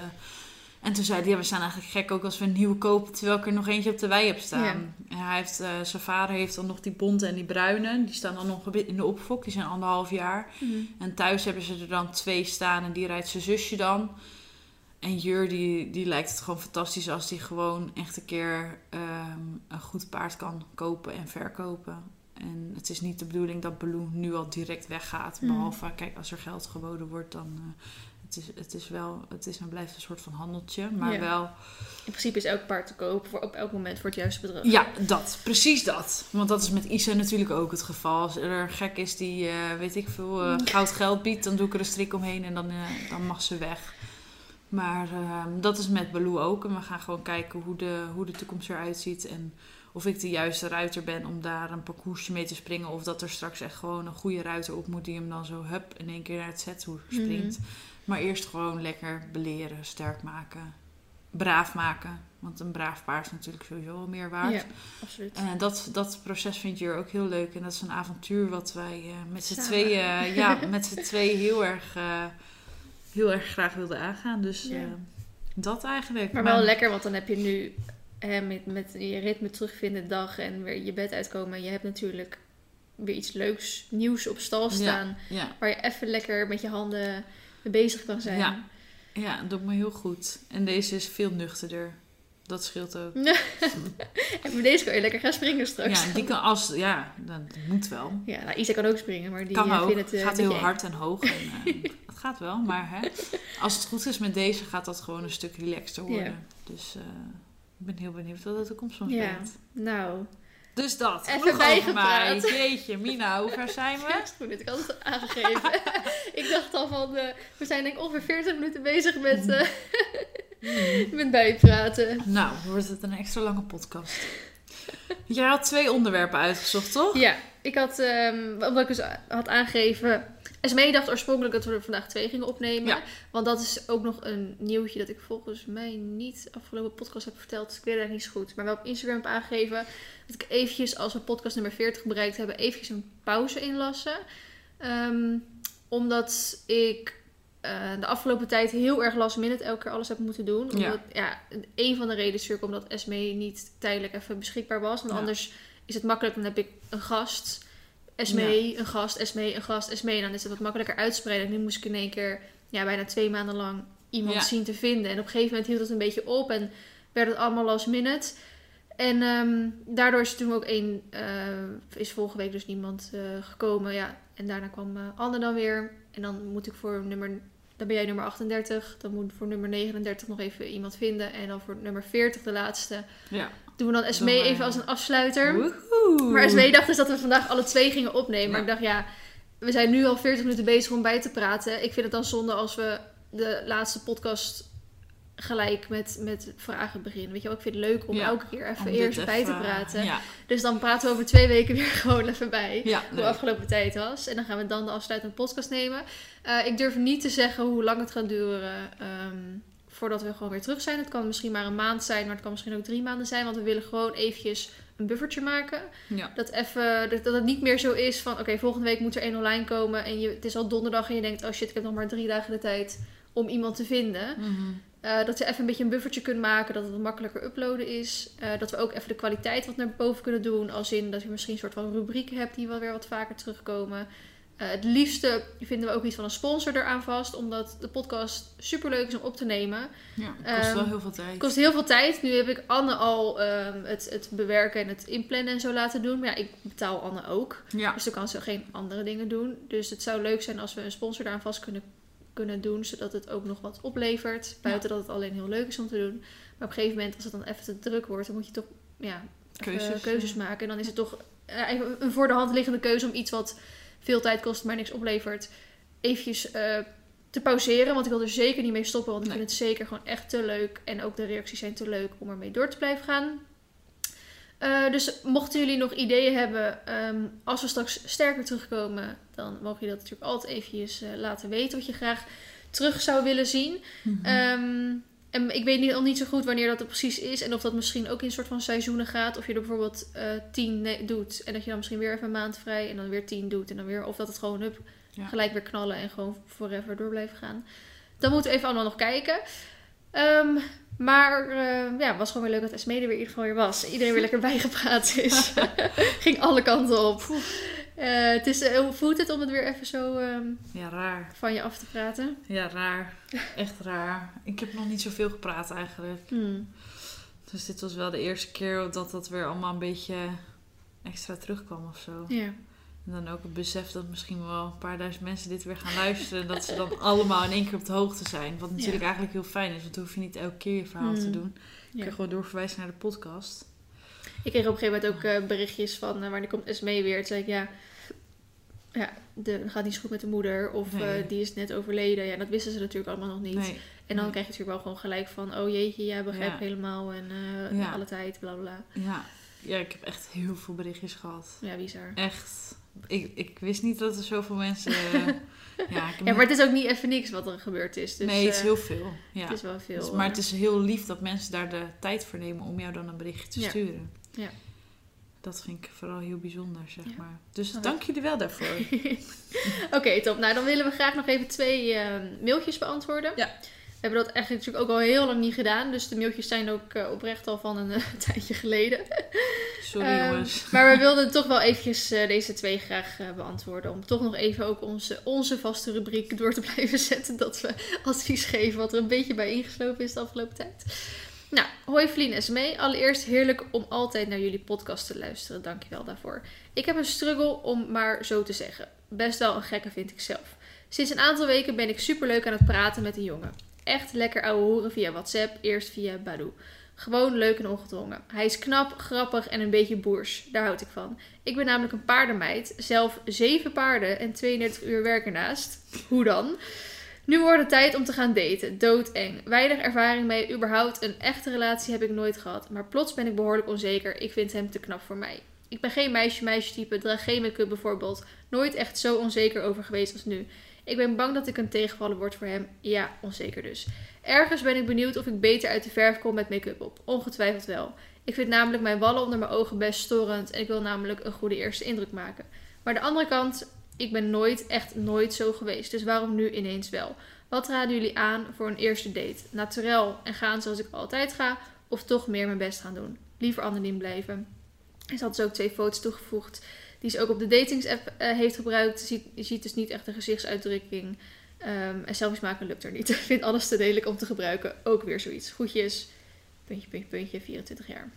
S1: en toen zei hij, ja, we zijn eigenlijk gek ook als we een nieuwe kopen, terwijl ik er nog eentje op de wei heb staan. En hij heeft, eh, zijn vader heeft dan nog die bonte en die bruine. Die staan dan nog in de opfok, die zijn anderhalf jaar.
S2: Mhm.
S1: En thuis hebben ze er dan twee staan en die rijdt zijn zusje dan. En Jur, die, die lijkt het gewoon fantastisch als die gewoon echt een keer ehm, een goed paard kan kopen en verkopen. En het is niet de bedoeling dat Baloo nu al direct weggaat.
S2: Mm.
S1: Behalve, kijk, als er geld geboden wordt, dan... eh, Het is, het is wel, het is en blijft een soort van handeltje, maar
S2: Ja.
S1: wel...
S2: In principe is elk paard te koop voor op elk moment voor het juiste bedrag.
S1: Ja, dat. Precies dat. Want dat is met Isa natuurlijk ook het geval. Als er een gek is die, eh, weet ik veel, eh, goud geld biedt, dan doe ik er een strik omheen en dan, eh, dan mag ze weg. Maar ehm, dat is met Baloo ook. En we gaan gewoon kijken hoe de, hoe de toekomst eruit ziet. En of ik de juiste ruiter ben om daar een parcoursje mee te springen. Of dat er straks echt gewoon een goede ruiter op moet die hem dan zo hup in één keer naar het zethoer springt. Maar eerst gewoon lekker beleren, sterk maken, braaf maken. Want een braaf paard is natuurlijk sowieso al meer waard.
S2: Ja, absoluut.
S1: En dat, dat proces vind je ook heel leuk. En dat is een avontuur wat wij eh, met z'n tweeën, eh, ja, met z'n tweeën heel erg, eh, heel erg graag wilden aangaan. Dus
S2: Ja.
S1: dat eigenlijk.
S2: Maar wel lekker, want dan heb je nu hè, met, met je ritme terugvinden de dag en weer je bed uitkomen. Je hebt natuurlijk weer iets leuks, nieuws op stal staan.
S1: Ja,
S2: Waar je even lekker met je handen mee bezig kan zijn.
S1: Ja. ja, dat doet me heel goed. En deze is veel nuchterder. Dat scheelt ook.
S2: En met deze kan je lekker gaan springen straks.
S1: Ja, die kan als, ja, dat moet wel.
S2: Ja, nou, Isa kan ook springen, maar die
S1: kan
S2: eh,
S1: ook.
S2: vindt het eh,
S1: gaat heel hard en hoog. En, eh, het gaat wel, maar hè, als het goed is met deze, gaat dat gewoon een stuk relaxter worden.
S2: Ja.
S1: Dus ik ben heel benieuwd wat de toekomst van
S2: Ja. Nou,
S1: Dus dat.
S2: Even bijgepraat.
S1: Jeetje, Mina, hoe ver zijn we?
S2: ja, is goed, dat ik altijd aangegeven. ik dacht al van, eh, we zijn denk ik ongeveer 40 minuten bezig met, eh, met bijpraten.
S1: Nou, wordt het een extra lange podcast. Jij had twee onderwerpen uitgezocht, toch?
S2: Ja, ik had, ehm, omdat ik dus had aangegeven... Esmee dacht oorspronkelijk dat we er vandaag twee gingen opnemen.
S1: Ja.
S2: Want dat is ook nog een nieuwtje dat ik volgens mij niet afgelopen podcast heb verteld. Dus ik weet het eigenlijk niet zo goed. Maar wel op Instagram heb aangegeven dat ik eventjes, als we podcast nummer 40 bereikt hebben, eventjes een pauze inlassen. Ehm, omdat ik eh, de afgelopen tijd heel erg last minute elke keer alles heb moeten doen. Omdat, ja. een van de redenen is natuurlijk omdat Esmee niet tijdelijk even beschikbaar was. Want
S1: Ja.
S2: anders is het makkelijk, dan heb ik een gast... Esmee, een gast, Esmee, een gast, Esmee. En dan is het wat makkelijker uitspreiden. En nu moest ik in één keer ja, bijna twee maanden lang iemand
S1: Ja.
S2: zien te vinden. En op een gegeven moment hield het een beetje op en werd het allemaal last minute. En ehm, daardoor is toen ook één, eh, is vorige week dus niemand eh, gekomen. Ja, en daarna kwam eh, Anne dan weer. En dan moet ik voor nummer, dan ben jij nummer 38. Dan moet voor nummer 39 nog even iemand vinden. En dan voor nummer 40, de laatste,
S1: Ja.
S2: Doen we dan Esmee
S1: Doen we-
S2: even als een afsluiter.
S1: Woehoe.
S2: Maar Esmee dacht dus dat we vandaag alle twee gingen opnemen. Maar ik dacht, ja, we zijn nu al 40 minuten bezig om bij te praten. Ik vind het dan zonde als we de laatste podcast gelijk met, met vragen beginnen. Weet je wel, ik vind het leuk om
S1: Ja,
S2: elke keer even eerst bij te
S1: even,
S2: praten.
S1: Ja,
S2: Dus dan praten we over twee weken weer gewoon even bij.
S1: ja
S2: Hoe de afgelopen tijd was. En dan gaan we dan de afsluitende podcast nemen. Eh, ik durf niet te zeggen hoe lang het gaat duren ehm, voordat we gewoon weer terug zijn. Het kan misschien maar een maand zijn, maar het kan misschien ook drie maanden zijn. Want we willen gewoon eventjes een buffertje maken.
S1: Ja.
S2: Dat, even, dat, dat het niet meer zo is van... Oké, volgende week moet er één online komen. En je, het is al donderdag en je denkt... Oh shit, ik heb nog maar drie dagen de tijd om iemand te vinden.
S1: Mhm.
S2: Eh, dat we even een beetje een buffertje kunnen maken. Dat het wat makkelijker uploaden is. Eh, dat we ook even de kwaliteit wat naar boven kunnen doen. Als in dat je misschien een soort van rubrieken hebt die wel weer wat vaker terugkomen. Eh, het liefste vinden we ook iets van een sponsor eraan vast. Omdat de podcast superleuk is om op te nemen.
S1: Ja, het kost wel
S2: Ehm,
S1: heel veel tijd.
S2: Het kost heel veel tijd. Nu heb ik Anne al ehm, het, het bewerken en het inplannen en zo laten doen. Maar ja, ik betaal Anne ook.
S1: Ja,
S2: Dus dan kan ze geen andere dingen doen. Dus het zou leuk zijn als we een sponsor daaraan vast kunnen, kunnen doen. Zodat het ook nog wat oplevert. Buiten dat het alleen heel leuk is om te doen. Maar op een gegeven moment, als het dan even te druk wordt, dan moet je toch ja,
S1: Keuzes,
S2: maken. En dan is het toch eh, een voor de hand liggende keuze om iets wat veel tijd kost, maar niks oplevert. Eventjes eh, te pauzeren. Want ik wil er zeker niet mee stoppen. Want ik
S1: Nee.
S2: vind het zeker gewoon echt te leuk. En ook de reacties zijn te leuk om ermee door te blijven gaan. Eh, dus mochten jullie nog ideeën hebben, ehm, als we straks sterker terugkomen, dan mogen jullie dat natuurlijk altijd eventjes eh, laten weten wat je graag terug zou willen zien. Ehm, en ik weet niet, al niet zo goed wanneer dat er precies is en of dat misschien ook in een soort van seizoenen gaat. Of je er bijvoorbeeld eh tien doet en dat je dan misschien weer even een maand vrij en dan weer tien doet en dan weer, of dat het gewoon hup,
S1: Ja.
S2: gelijk weer knallen en gewoon forever door blijven gaan. Dan moeten we even allemaal nog kijken. Ehm, maar eh, ja, het was gewoon weer leuk dat Esmee er weer in ieder geval weer was. Iedereen weer lekker bijgepraat is. Ging alle kanten op. Eh, het is, eh, hoe voelt het om het weer even zo ehm,
S1: Ja, raar.
S2: van je af te praten?
S1: Ja, raar. Echt raar. Ik heb nog niet zoveel gepraat eigenlijk.
S2: Hmm.
S1: Dus dit was wel de eerste keer dat dat weer allemaal een beetje extra terugkwam of zo.
S2: Ja.
S1: En dan ook het besef dat misschien wel een paar duizend mensen dit weer gaan luisteren. En dat ze dan allemaal in één keer op de hoogte zijn. Wat natuurlijk
S2: Ja.
S1: eigenlijk heel fijn is, want dan hoef je niet elke keer je verhaal te
S2: Hmm.
S1: doen. Je
S2: Ja.
S1: kan gewoon doorverwijzen naar de podcast.
S2: Ik kreeg op een gegeven moment ook eh, berichtjes van eh, wanneer komt Esmee weer. Toen zei ik ja, ja de, het gaat niet zo goed met de moeder. Of
S1: Nee.
S2: eh, die is net overleden. Ja, dat wisten ze natuurlijk allemaal nog niet.
S1: Nee.
S2: En dan
S1: Nee.
S2: krijg je natuurlijk wel gewoon gelijk van... Oh jeetje, jij begrijpt
S1: Ja.
S2: helemaal. En
S1: Ja.
S2: alle tijd, bla bla.
S1: Ja. ja, ik heb echt heel veel berichtjes gehad.
S2: Ja, bizar.
S1: Echt. Ik, ik wist niet dat er zoveel mensen... ja,
S2: Ja, maar het is ook niet even niks wat er gebeurd is. Dus,
S1: nee, het is heel veel. Ja.
S2: het is wel veel.
S1: Dus- maar het is heel lief dat mensen daar de tijd voor nemen om jou dan een berichtje te
S2: Ja.
S1: sturen.
S2: Ja.
S1: Dat vind ik vooral heel bijzonder, zeg
S2: Ja.
S1: maar. Dus
S2: Nou,
S1: dank jullie wel daarvoor.
S2: Oké, top. Nou, dan willen we graag nog even twee eh, mailtjes beantwoorden.
S1: Ja.
S2: We hebben dat eigenlijk natuurlijk ook al heel lang niet gedaan. Dus de mailtjes zijn ook eh, oprecht al van een eh, tijdje geleden.
S1: Sorry
S2: Ehm,
S1: jongens.
S2: Maar we wilden toch wel eventjes eh, deze twee graag beantwoorden. Om toch nog even ook onze, onze vaste rubriek door te blijven zetten. Dat we advies geven wat er een beetje bij ingeslopen is de afgelopen tijd. Nou, hoi Vlien en Smee. Allereerst heerlijk om altijd naar jullie podcast te luisteren. Dankjewel daarvoor. Ik heb een struggle om maar zo te zeggen. Best wel een gekke vind ik zelf. Sinds een aantal weken ben ik superleuk aan het praten met een jongen. Echt lekker ouwe hoeren via WhatsApp, eerst via Badoo. Gewoon leuk en ongedwongen. Hij is knap, grappig en een beetje boers. Daar houd ik van. Ik ben namelijk een paardenmeid. Zelf zeven paarden en 32 uur werk ernaast. Hoe dan? Nu wordt het tijd om te gaan daten. Doodeng. Weinig ervaring mee. Überhaupt een echte relatie heb ik nooit gehad. Maar plots ben ik behoorlijk onzeker. Ik vind hem te knap voor mij. Ik ben geen meisje-meisje type. Draag geen make-up bijvoorbeeld. Nooit echt zo onzeker over geweest als nu. Ik ben bang dat ik een tegenvaller word voor hem. Ja, onzeker dus. Ergens ben ik benieuwd of ik beter uit de verf kom met make-up op. Ongetwijfeld wel. Ik vind namelijk mijn wallen onder mijn ogen best storend en ik wil namelijk een goede eerste indruk maken. Maar de andere kant, ik ben nooit, echt nooit zo geweest. Dus waarom nu ineens wel? Wat raden jullie aan voor een eerste date? Naturel en gaan zoals ik altijd ga, of toch meer mijn best gaan doen? Liever anoniem blijven. En ze had dus ook twee foto's toegevoegd die ze ook op de datingsapp eh, heeft gebruikt. Ziet, je ziet dus niet echt een gezichtsuitdrukking. Ehm, en selfies maken lukt er niet. Ik vind alles te lelijk om te gebruiken. Ook weer zoiets. Groetjes. Puntje, puntje, puntje. 24 jaar.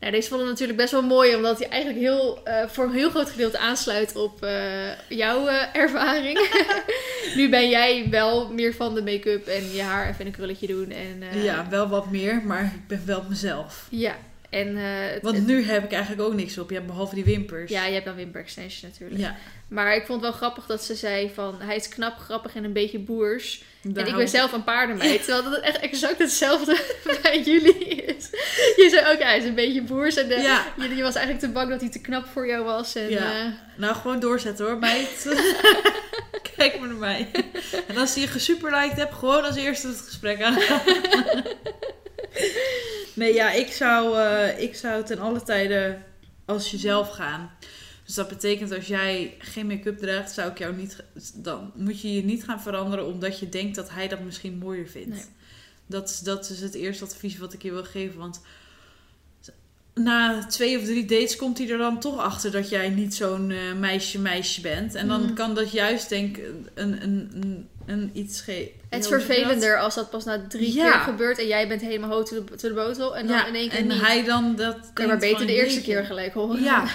S2: Nou, deze vonden we natuurlijk best wel mooi. Omdat hij eigenlijk heel, eh, voor een heel groot gedeelte aansluit op eh, jouw eh, ervaring. nu ben jij wel meer van de make-up en je haar even een krulletje doen. En,
S1: ja, wel wat meer, maar ik ben wel mezelf.
S2: Ja. En, het-
S1: Want nu heb ik eigenlijk ook niks op. Ja, behalve die wimpers.
S2: ja, je hebt dan wimper extension natuurlijk.
S1: ja
S2: Maar ik vond het wel grappig dat ze zei van... Hij is knap, grappig en een beetje boers. En ik ben zelf een paardenmeid. Terwijl dat echt exact hetzelfde bij jullie is. Je zei ook, hij is een beetje boers. En de-
S1: Ja.
S2: je, je was eigenlijk te bang dat hij te knap voor jou was. En,
S1: Ja.
S2: eh,
S1: Nou, gewoon doorzetten hoor, meid. Kijk maar naar mij. En als je gesuperliked hebt, gewoon als eerste het gesprek aan. nee, ja, ik zou, eh, ik zou ten alle tijden als jezelf gaan. Dus dat betekent als jij geen make-up draagt, zou ik jou niet. Dan moet je je niet gaan veranderen omdat je denkt dat hij dat misschien mooier vindt.
S2: Nee.
S1: Dat, is, dat is het eerste advies wat ik je wil geven. Want na twee of drie dates komt hij er dan toch achter dat jij niet zo'n eh, meisje-meisje bent. En dan
S2: Mhm.
S1: kan dat juist, denk ik, een, een, een, een iets geven.
S2: het is vervelender als dat pas na drie
S1: Ja.
S2: keer gebeurt. En jij bent helemaal hoog to the botel. En dan
S1: ja,
S2: in één keer
S1: en
S2: niet.
S1: hij dan dat.
S2: Kan maar beter de eerste keer gelijk horen.
S1: Ja.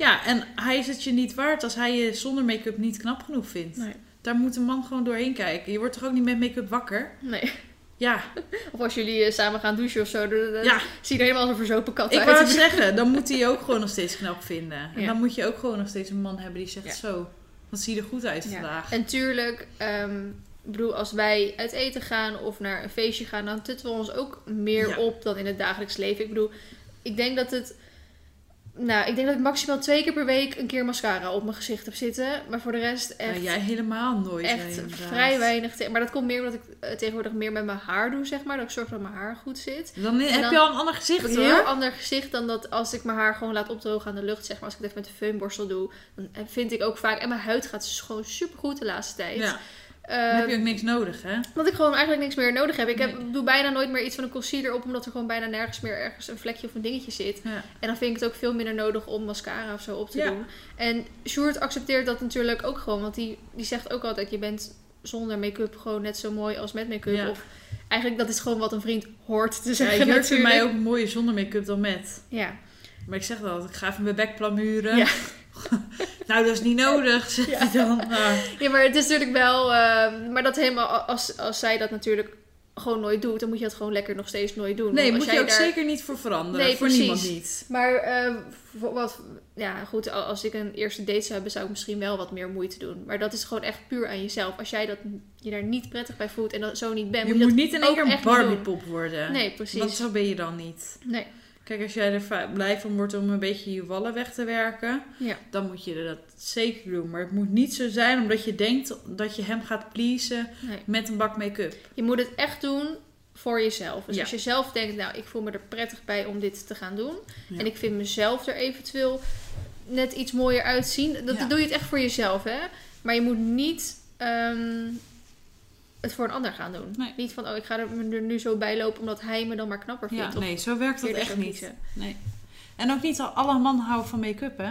S1: ja, en hij is het je niet waard als hij je zonder make-up niet knap genoeg vindt.
S2: Nee.
S1: Daar moet een man gewoon doorheen kijken. Je wordt toch ook niet met make-up wakker?
S2: nee.
S1: Ja,
S2: Of als jullie eh, samen gaan douchen of zo. Dan,
S1: ja.
S2: zie je er helemaal als een verzopen kat
S1: Ik
S2: uit.
S1: wou het zeggen, dan moet hij je ook gewoon nog steeds knap vinden. En
S2: Ja.
S1: dan moet je ook gewoon nog steeds een man hebben die zegt
S2: Ja.
S1: zo. Wat zie je er goed uit
S2: Ja.
S1: vandaag.
S2: En tuurlijk, ik bedoel, als wij uit eten gaan of naar een feestje gaan, dan tutten we ons ook meer op dan in het dagelijks leven. Ik bedoel, ik denk dat het. Nou, ik denk dat ik maximaal twee keer per week een keer mascara op mijn gezicht heb zitten. Maar voor de rest echt,
S1: Ja, jij helemaal nooit.
S2: echt vrij weinig. te- maar dat komt meer omdat ik eh, tegenwoordig meer met mijn haar doe, zeg maar. Dat ik zorg dat mijn haar goed zit.
S1: Dan heb je al een ander gezicht
S2: Een heel
S1: hoor.
S2: ander gezicht dan dat als ik mijn haar gewoon laat opdrogen aan de lucht, zeg maar. Als ik het even met de feunborstel doe, dan vind ik ook vaak... En mijn huid gaat dus gewoon super goed de laatste tijd.
S1: Ja, dan heb je ook niks nodig hè.
S2: dat ik gewoon eigenlijk niks meer nodig heb. Ik heb,
S1: Nee.
S2: doe bijna nooit meer iets van een concealer op, omdat er gewoon bijna nergens meer ergens een vlekje of een dingetje zit.
S1: Ja.
S2: En dan vind ik het ook veel minder nodig om mascara of zo op te
S1: Ja.
S2: doen. En Sjoerd accepteert dat natuurlijk ook gewoon, want die, die zegt ook altijd: je bent zonder make-up gewoon net zo mooi als met make-up.
S1: Ja.
S2: Of eigenlijk dat is gewoon wat een vriend hoort te
S1: Ja,
S2: zeggen.
S1: je hoort
S2: natuurlijk.
S1: voor mij ook mooier zonder make-up dan met.
S2: Ja.
S1: Maar ik zeg wel, ik ga even mijn bek plamuren.
S2: Ja.
S1: nou, dat is niet nodig, zeg
S2: Ja.
S1: je dan. Nou,
S2: Ja, maar het is natuurlijk wel... ehm, maar dat helemaal... Als, als zij dat natuurlijk gewoon nooit doet... dan moet je dat gewoon lekker nog steeds nooit doen.
S1: nee,
S2: Want
S1: moet
S2: als
S1: je
S2: jij
S1: ook
S2: daar-
S1: zeker niet voor veranderen.
S2: Nee,
S1: voor
S2: precies.
S1: niemand niet.
S2: Maar ehm, voor wat, ja, goed, al- als ik een eerste date zou hebben, zou ik misschien wel wat meer moeite doen. Maar dat is gewoon echt puur aan jezelf. Als jij dat, je daar niet prettig bij voelt en dat zo niet bent,
S1: Je
S2: moet je
S1: moet niet in één keer een. Barbiepop worden.
S2: Nee, precies.
S1: Want zo ben je dan niet.
S2: Nee,
S1: Kijk, als jij er blij van wordt om een beetje je wallen weg te werken,
S2: ja.
S1: dan moet je dat zeker doen. Maar het moet niet zo zijn omdat je denkt dat je hem gaat pleasen
S2: Nee.
S1: met een bak make-up.
S2: Je moet het echt doen voor jezelf. Dus
S1: Ja.
S2: als je zelf denkt, nou, ik voel me er prettig bij om dit te gaan doen.
S1: Ja.
S2: En ik vind mezelf er eventueel net iets mooier uitzien. Dat, doe je het echt voor jezelf, hè. Maar je moet niet ehm, het voor een ander gaan doen.
S1: Nee.
S2: Niet van, oh, ik ga er, nu zo bij lopen omdat hij me dan maar knapper vindt.
S1: Ja, nee, zo werkt dat echt niet.
S2: kiezen.
S1: Nee. En ook niet al- alle mannen houden van make-up, hè?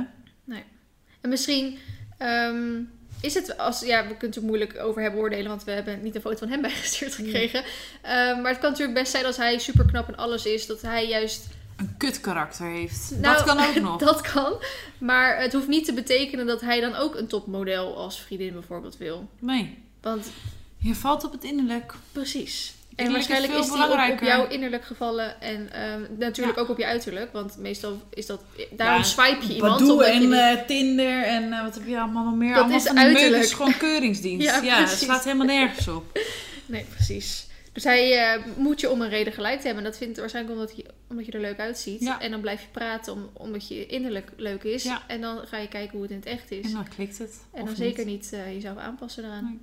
S2: En misschien ehm, is het als ja, we kunnen het er moeilijk over hebben oordelen, want we hebben niet een foto van hem bijgestuurd gekregen. Ehm, maar het kan natuurlijk best zijn als hij super knap en alles is, dat hij juist.
S1: Een kut karakter heeft.
S2: Nou,
S1: dat kan ook nog.
S2: Dat kan. Maar het hoeft niet te betekenen dat hij dan ook een topmodel als vriendin bijvoorbeeld wil.
S1: Nee.
S2: Want
S1: Je valt op het innerlijk.
S2: precies. En
S1: Innerlijk
S2: waarschijnlijk
S1: is
S2: is
S1: veel
S2: die op, op jouw innerlijk gevallen. En ehm, natuurlijk
S1: Ja.
S2: ook op je uiterlijk. Want meestal is dat... Daarom
S1: Ja,
S2: swipe je iemand.
S1: Badoe
S2: omdat je
S1: en
S2: niet-
S1: eh, Tinder en eh, wat heb je allemaal nog meer?
S2: Dat
S1: allemaal
S2: is
S1: van
S2: uiterlijk.
S1: is gewoon keuringsdienst.
S2: Ja,
S1: ja, het slaat helemaal nergens op.
S2: Nee, precies. Dus hij eh, moet je om een reden gelijk te hebben. En dat vindt waarschijnlijk omdat je, omdat je er leuk uitziet.
S1: Ja.
S2: En dan blijf je praten om, omdat je innerlijk leuk is.
S1: Ja.
S2: En dan ga je kijken hoe het in het echt is.
S1: En dan klikt het.
S2: En
S1: of
S2: dan zeker niet jezelf aanpassen eraan.
S1: Nee.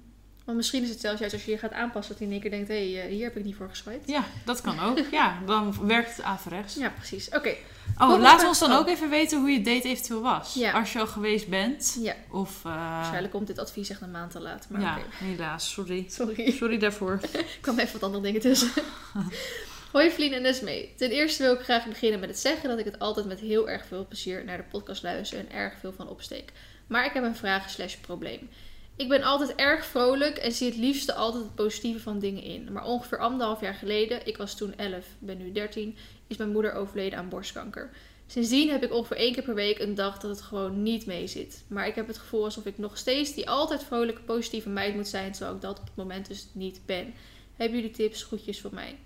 S2: Want misschien is het zelfs juist als je je gaat aanpassen dat hij in één keer denkt... hé, hey, eh, hier heb ik niet voor geswiped.
S1: Ja, dat kan ook. Ja, dan werkt het averechts.
S2: Ja, precies. Oké.
S1: Oh, we
S2: vraag.
S1: ons dan
S2: Oh.
S1: ook even weten hoe je date eventueel was.
S2: Ja.
S1: Als je al geweest bent.
S2: Ja,
S1: Of... eh,
S2: waarschijnlijk komt dit advies echt een maand te laat. Maar
S1: ja, helaas. Sorry.
S2: Sorry.
S1: Sorry daarvoor.
S2: Er kwamen even wat andere dingen tussen. Hoi Vlien en Nesmee. Ten eerste wil ik graag beginnen met het zeggen dat ik het altijd met heel erg veel plezier naar de podcast luister en erg veel van opsteek. Maar ik heb een vraag slash probleem. Ik ben altijd erg vrolijk en zie het liefste altijd het positieve van dingen in. Maar ongeveer anderhalf jaar geleden, ik was toen 11, ben nu 13, is mijn moeder overleden aan borstkanker. Sindsdien heb ik ongeveer één keer per week een dag dat het gewoon niet mee zit. Maar ik heb het gevoel alsof ik nog steeds die altijd vrolijke, positieve meid moet zijn, terwijl ik dat op het moment dus niet ben. Hebben jullie tips, groetjes voor mij?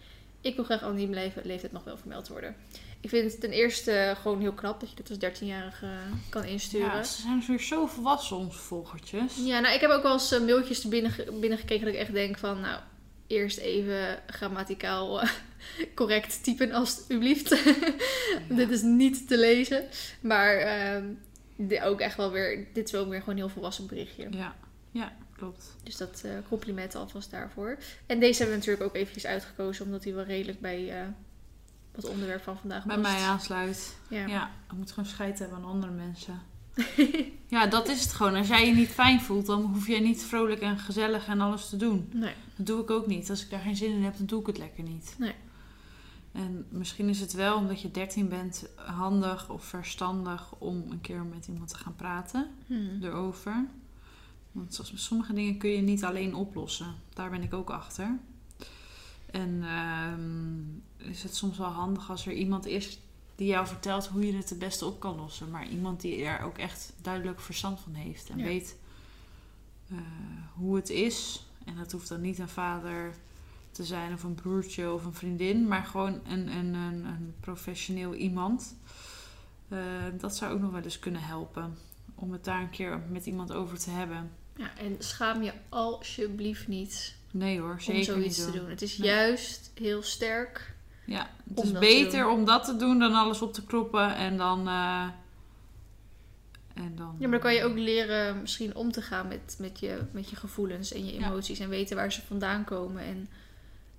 S2: Ik wil graag anoniem leven, leeftijd nog wel vermeld worden. Ik vind het ten eerste gewoon heel knap dat je dit als 13-jarige kan insturen.
S1: Ja, ze zijn weer zo volwassen, onze volgertjes.
S2: Ja, nou, ik heb ook wel eens eh, mailtjes binnen, binnengekregen dat ik echt denk van, nou, eerst even grammaticaal eh, correct typen alsjeblieft. dit is niet te lezen. Maar ehm, ook echt wel weer, dit is wel weer gewoon een heel volwassen berichtje.
S1: Ja, ja klopt.
S2: Dus dat eh compliment alvast daarvoor. En deze hebben we natuurlijk ook eventjes uitgekozen, omdat hij wel redelijk bij het onderwerp van vandaag
S1: Bij mij aansluit.
S2: Ja.
S1: Ja, je moet gewoon scheid hebben aan andere mensen. ja, dat is het gewoon. Als jij je niet fijn voelt, dan hoef jij niet vrolijk en gezellig en alles te doen.
S2: Nee.
S1: Dat doe ik ook niet. Als ik daar geen zin in heb, dan doe ik het lekker niet.
S2: Nee.
S1: En misschien is het wel omdat je 13 bent handig of verstandig om een keer met iemand te gaan praten
S2: Hmm.
S1: erover. Want sommige dingen kun je niet alleen oplossen. Daar ben ik ook achter. En ehm, is het soms wel handig als er iemand is die jou vertelt hoe je het het beste op kan lossen. Maar iemand die er ook echt duidelijk verstand van heeft. En
S2: Ja.
S1: weet eh, hoe het is. En dat hoeft dan niet een vader te zijn of een broertje of een vriendin. Maar gewoon een, een, een, een professioneel iemand. Eh, dat zou ook nog wel eens kunnen helpen. Om het daar een keer met iemand over te hebben.
S2: Ja, en schaam je alsjeblieft niet
S1: Nee hoor,
S2: om
S1: zeker
S2: zoiets
S1: niet
S2: te
S1: doen.
S2: Het is
S1: Nee.
S2: juist heel sterk.
S1: Ja, het
S2: Om
S1: is beter om dat te doen dan alles op te kloppen en dan... eh, en dan
S2: Ja, maar dan kan je ook leren misschien om te gaan met, met, je, met je gevoelens en je
S1: Ja.
S2: emoties. En weten waar ze vandaan komen. En,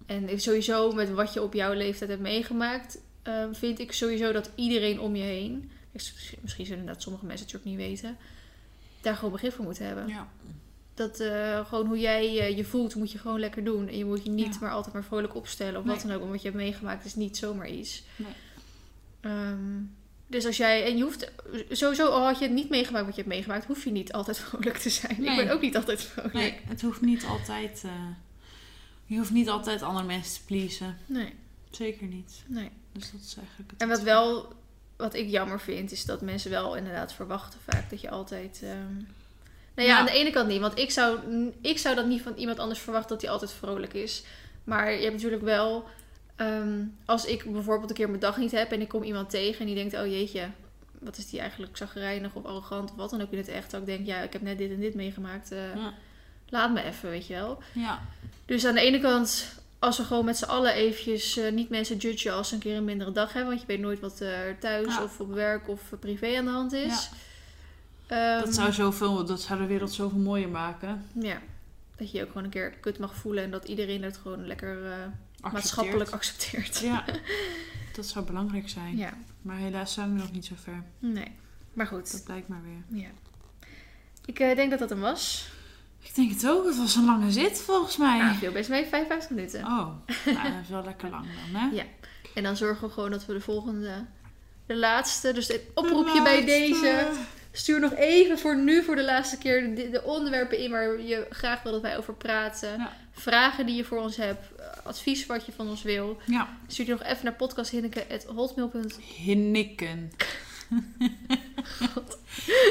S2: en sowieso met wat je op jouw leeftijd hebt meegemaakt, eh, vind ik sowieso dat iedereen om je heen, misschien zullen dat sommige mensen het ook niet weten, daar gewoon begrip voor moeten hebben.
S1: Ja,
S2: Dat eh, gewoon hoe jij eh, je voelt, moet je gewoon lekker doen. En je moet je niet
S1: Ja.
S2: maar altijd maar vrolijk opstellen of wat dan ook. Want wat je hebt meegemaakt is niet zomaar iets.
S1: Nee.
S2: Ehm, dus als jij, en je hoeft, sowieso al had je het niet meegemaakt wat je hebt meegemaakt, hoef je niet altijd vrolijk te zijn.
S1: Nee.
S2: Ik ben ook niet altijd vrolijk.
S1: nee, het hoeft niet altijd... eh, je hoeft niet altijd andere mensen te pleasen.
S2: Nee,
S1: Zeker niet.
S2: nee.
S1: Dus dat is eigenlijk het
S2: En wat wel, wat ik jammer vind, is dat mensen wel inderdaad verwachten vaak dat je altijd. ehm, Nou ja,
S1: Ja.
S2: aan de ene kant niet. Want ik zou, ik zou dat niet van iemand anders verwachten dat hij altijd vrolijk is. Maar je hebt natuurlijk wel. ehm, als ik bijvoorbeeld een keer mijn dag niet heb en ik kom iemand tegen en die denkt: Oh jeetje, wat is die eigenlijk zagrijnig of arrogant of wat dan ook in het echt. Dat ik denk: Ja, ik heb net dit en dit meegemaakt. eh,
S1: Ja.
S2: Laat me even, weet je wel.
S1: Ja.
S2: Dus aan de ene kant, als we gewoon met z'n allen eventjes eh, niet mensen judgen als ze een keer een mindere dag hebben. Want je weet nooit wat er thuis
S1: Ja.
S2: of op werk of eh, privé aan de hand is.
S1: Ja.
S2: Ehm,
S1: Dat, zou zoveel, dat zou de wereld zoveel mooier maken.
S2: Ja, dat je je ook gewoon een keer kut mag voelen en dat iedereen het gewoon lekker eh,
S1: Accepteert.
S2: maatschappelijk accepteert.
S1: Ja, dat zou belangrijk zijn.
S2: Ja,
S1: Maar helaas zijn we nog niet zo ver.
S2: nee. Maar goed,
S1: Dat blijkt maar weer.
S2: ja. Ik eh, denk dat dat hem was.
S1: Ik denk het ook. Het was een lange zit volgens mij.
S2: Ja, veel best mee, 55 minuten.
S1: Oh, nou, dat is wel lekker lang dan, hè?
S2: Ja. En dan zorgen we gewoon dat we de volgende, de laatste, dus het oproepje bij
S1: De
S2: deze. Stuur nog even voor nu, voor de laatste keer, de, de onderwerpen in waar je graag wil dat wij over praten.
S1: Ja.
S2: Vragen die je voor ons hebt, advies wat je van ons wil.
S1: Ja,
S2: Stuur die nog even naar podcasthinneke.hotmail.com.
S1: hinniken.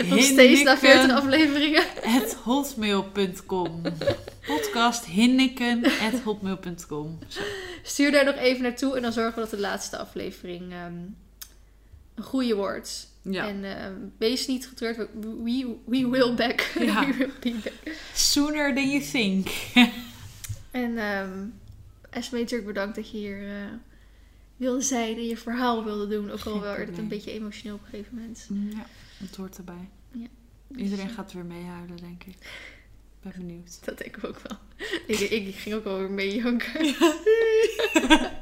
S2: Nog steeds na 40 afleveringen.
S1: at hotmail.com Podcast hinniken at hotmail.com Zo.
S2: Stuur daar nog even naartoe en dan zorgen we dat de laatste aflevering ehm, een goede wordt.
S1: Ja.
S2: En ehm, wees niet getreurd, we, we, will back.
S1: Ja.
S2: we will be back.
S1: Sooner than you think.
S2: En ehm Esme, natuurlijk bedankt dat je hier eh, wilde zijn en je verhaal wilde doen. Ook al werd het een beetje emotioneel op een gegeven moment.
S1: Ja, het hoort erbij.
S2: Ja.
S1: Iedereen gaat weer meehuilen, denk ik. Ben benieuwd.
S2: Dat denk ik ook wel. Ik, ik ging ook alweer mee janken.
S1: Ach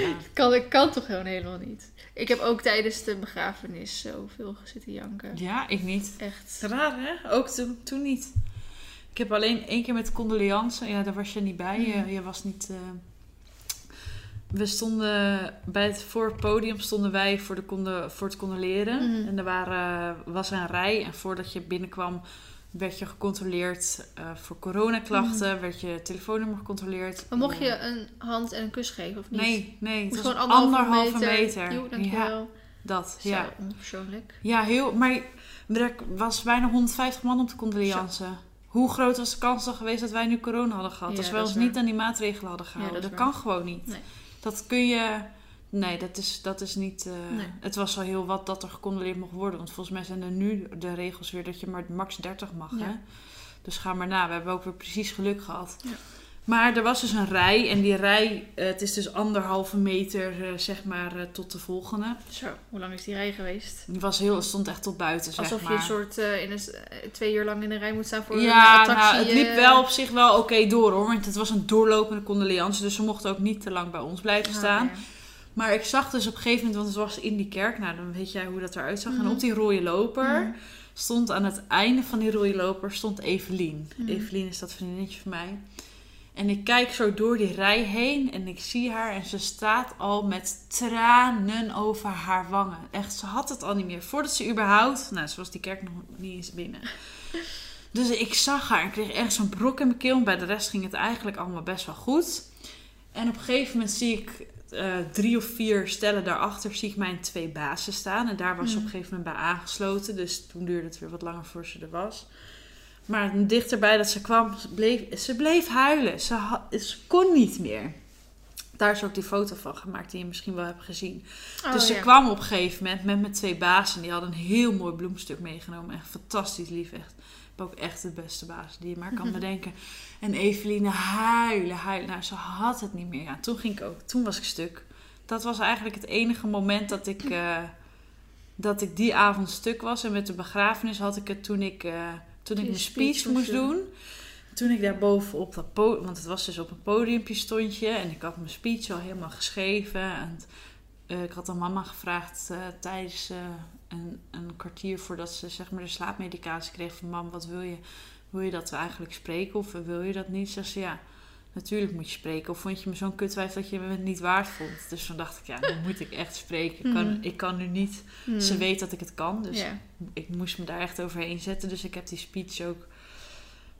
S1: ja.
S2: Kan, ik kan toch gewoon helemaal niet. Ik heb ook tijdens de begrafenis zoveel zitten janken.
S1: ja, ik niet.
S2: Echt.
S1: Raar, hè? Ook toen, toen niet. Ik heb alleen één keer met condoleance. Ja, daar was je niet bij. Je, je was niet... eh, We stonden bij het voor het podium stonden wij voor, de conde, voor het condoleren.
S2: Mhm.
S1: En er waren, was een rij. En voordat je binnenkwam werd je gecontroleerd eh, voor coronaklachten. Werd je telefoonnummer gecontroleerd.
S2: Maar mocht je een hand en een kus geven of niet?
S1: Nee, nee. Het was
S2: gewoon
S1: anderhalve,
S2: anderhalve
S1: meter.
S2: meter. Jo,
S1: Ja, dat.
S2: Zo,
S1: Ja.
S2: onpersoonlijk.
S1: ja, heel... Maar er was bijna 150 man op de condoleance. Hoe groot was de kans dan geweest dat wij nu corona hadden gehad?
S2: Ja,
S1: als wij ons niet aan die maatregelen hadden gehouden.
S2: dat
S1: dat kan gewoon niet.
S2: Nee.
S1: Dat kun je... Nee, dat is, dat is niet... eh,
S2: Nee.
S1: Het was al heel wat dat er gecondoleerd mocht worden. Want volgens mij zijn er nu de regels weer dat je maar max 30 mag.
S2: Ja.
S1: Hè? Dus ga maar na. We hebben ook weer precies geluk gehad.
S2: Ja.
S1: Maar er was dus een rij. En die rij, eh, het is dus anderhalve meter eh, zeg maar tot de volgende.
S2: Zo, hoe lang is die rij geweest?
S1: Die was heel, het stond echt tot buiten zeg
S2: Alsof
S1: maar.
S2: je een soort in een, twee uur lang in de rij moet staan voor
S1: Ja,
S2: een attractie.
S1: nou, het liep wel op zich wel oké door hoor. Want het was een doorlopende condoleance. Dus ze mochten ook niet te lang bij ons blijven
S2: ah,
S1: staan.
S2: ja.
S1: Maar ik zag dus op een gegeven moment, want het was in die kerk. Nou, dan weet jij hoe dat eruit zag.
S2: Mhm.
S1: En op die rode loper
S2: Mhm.
S1: stond aan het einde van die rode loper stond Evelien.
S2: Mhm.
S1: Evelien is dat vriendinnetje van mij. En ik kijk zo door die rij heen en ik zie haar en ze staat al met tranen over haar wangen. Echt, ze had het al niet meer. Voordat ze überhaupt, nou, ze was die kerk nog niet eens binnen. Dus ik zag haar en kreeg echt zo'n brok in mijn keel. En bij de rest ging het eigenlijk allemaal best wel goed. En op een gegeven moment zie ik eh, drie of vier stellen daarachter, zie ik mijn twee bazen staan. En daar was ze op
S2: Mhm.
S1: een gegeven moment bij aangesloten. Dus toen duurde het weer wat langer voor ze er was. Maar dichterbij dat ze kwam, bleef, ze bleef huilen. Ze kon niet meer. Daar is ook die foto van gemaakt die je misschien wel hebt gezien.
S2: Oh,
S1: dus ze
S2: ja.
S1: kwam op een gegeven moment met mijn twee bazen. Die hadden een heel mooi bloemstuk meegenomen. Echt fantastisch lief. Echt. Ik heb ook echt de beste baas die je maar kan bedenken. En Eveline huilen, huilen. Nou, ze had het niet meer. Ja, toen ging ik ook. Toen was ik stuk. Dat was eigenlijk het enige moment dat ik, eh, dat ik die avond stuk was. En met de begrafenis had ik het toen ik, eh, toen ik mijn
S2: speech moest
S1: doen. Toen ik daar boven op dat podium, want het was dus op een podiumpje stond je. En ik had mijn speech al helemaal geschreven. En eh, ik had aan mama gevraagd eh, tijdens eh, een, een kwartier voordat ze zeg maar de slaapmedicatie kreeg van mam, wat wil je? Wil je dat we eigenlijk spreken of wil je dat niet? Ze zei ja, natuurlijk moet je spreken. Of vond je me zo'n kutwijf dat je me het niet waard vond? Dus toen dacht ik, ja, nu moet ik echt spreken. Ik kan,
S2: Mhm.
S1: ik kan nu niet.
S2: Hmm.
S1: Ze weet dat ik het kan, dus ik moest me daar echt overheen zetten. Dus ik heb die speech ook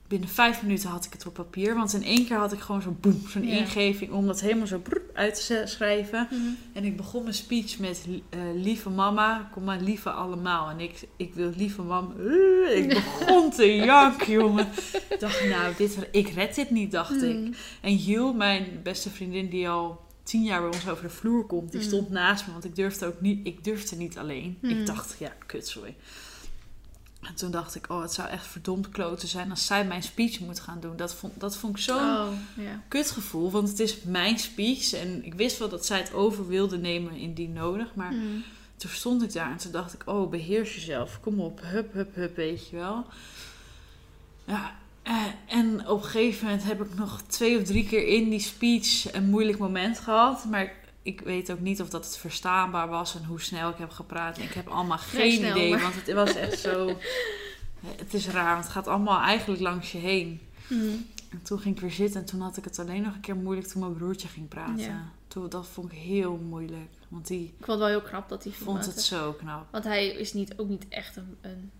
S1: binnen vijf minuten had ik het op papier. Want in één keer had ik gewoon zo'n boem, zo'n ingeving om dat helemaal zo uit te schrijven.
S2: Mhm.
S1: En ik begon mijn speech met eh, lieve mama, kom maar lieve allemaal. En ik, ik wil lieve mama. eh, ik begon te janken, jongen. Ik dacht, nou, dit, ik red dit niet, dacht ik.
S2: Mhm.
S1: En Jill, mijn beste vriendin die al tien jaar bij ons over de vloer komt, die
S2: Mm.
S1: stond naast me. Want ik durfde ook niet, ik durfde niet alleen. Ik dacht, ja, kut, sorry. En toen dacht ik, oh, het zou echt verdomd kloten zijn als zij mijn speech moet gaan doen. Dat vond, dat vond ik zo'n
S2: Oh, ja.
S1: kutgevoel, want het is mijn speech. En ik wist wel dat zij het over wilde nemen indien nodig. Maar
S2: Mhm.
S1: toen stond ik daar en toen dacht ik, oh, beheers jezelf. Kom op, hup, hup, hup, weet je wel. Ja, eh, en op een gegeven moment heb ik nog twee of drie keer in die speech een moeilijk moment gehad. Maar ik, weet ook niet of dat het verstaanbaar was en hoe snel ik heb gepraat. Ik heb allemaal geen
S2: snel,
S1: idee,
S2: maar-
S1: want het was echt zo... Het is raar, want het gaat allemaal eigenlijk langs je heen.
S2: Mhm.
S1: En toen ging ik weer zitten en toen had ik het alleen nog een keer moeilijk toen mijn broertje ging praten.
S2: Ja.
S1: Toen, dat vond ik heel moeilijk, want die
S2: Ik vond het wel heel knap dat hij
S1: vond het zo knap.
S2: Want hij is niet, ook niet echt een, een...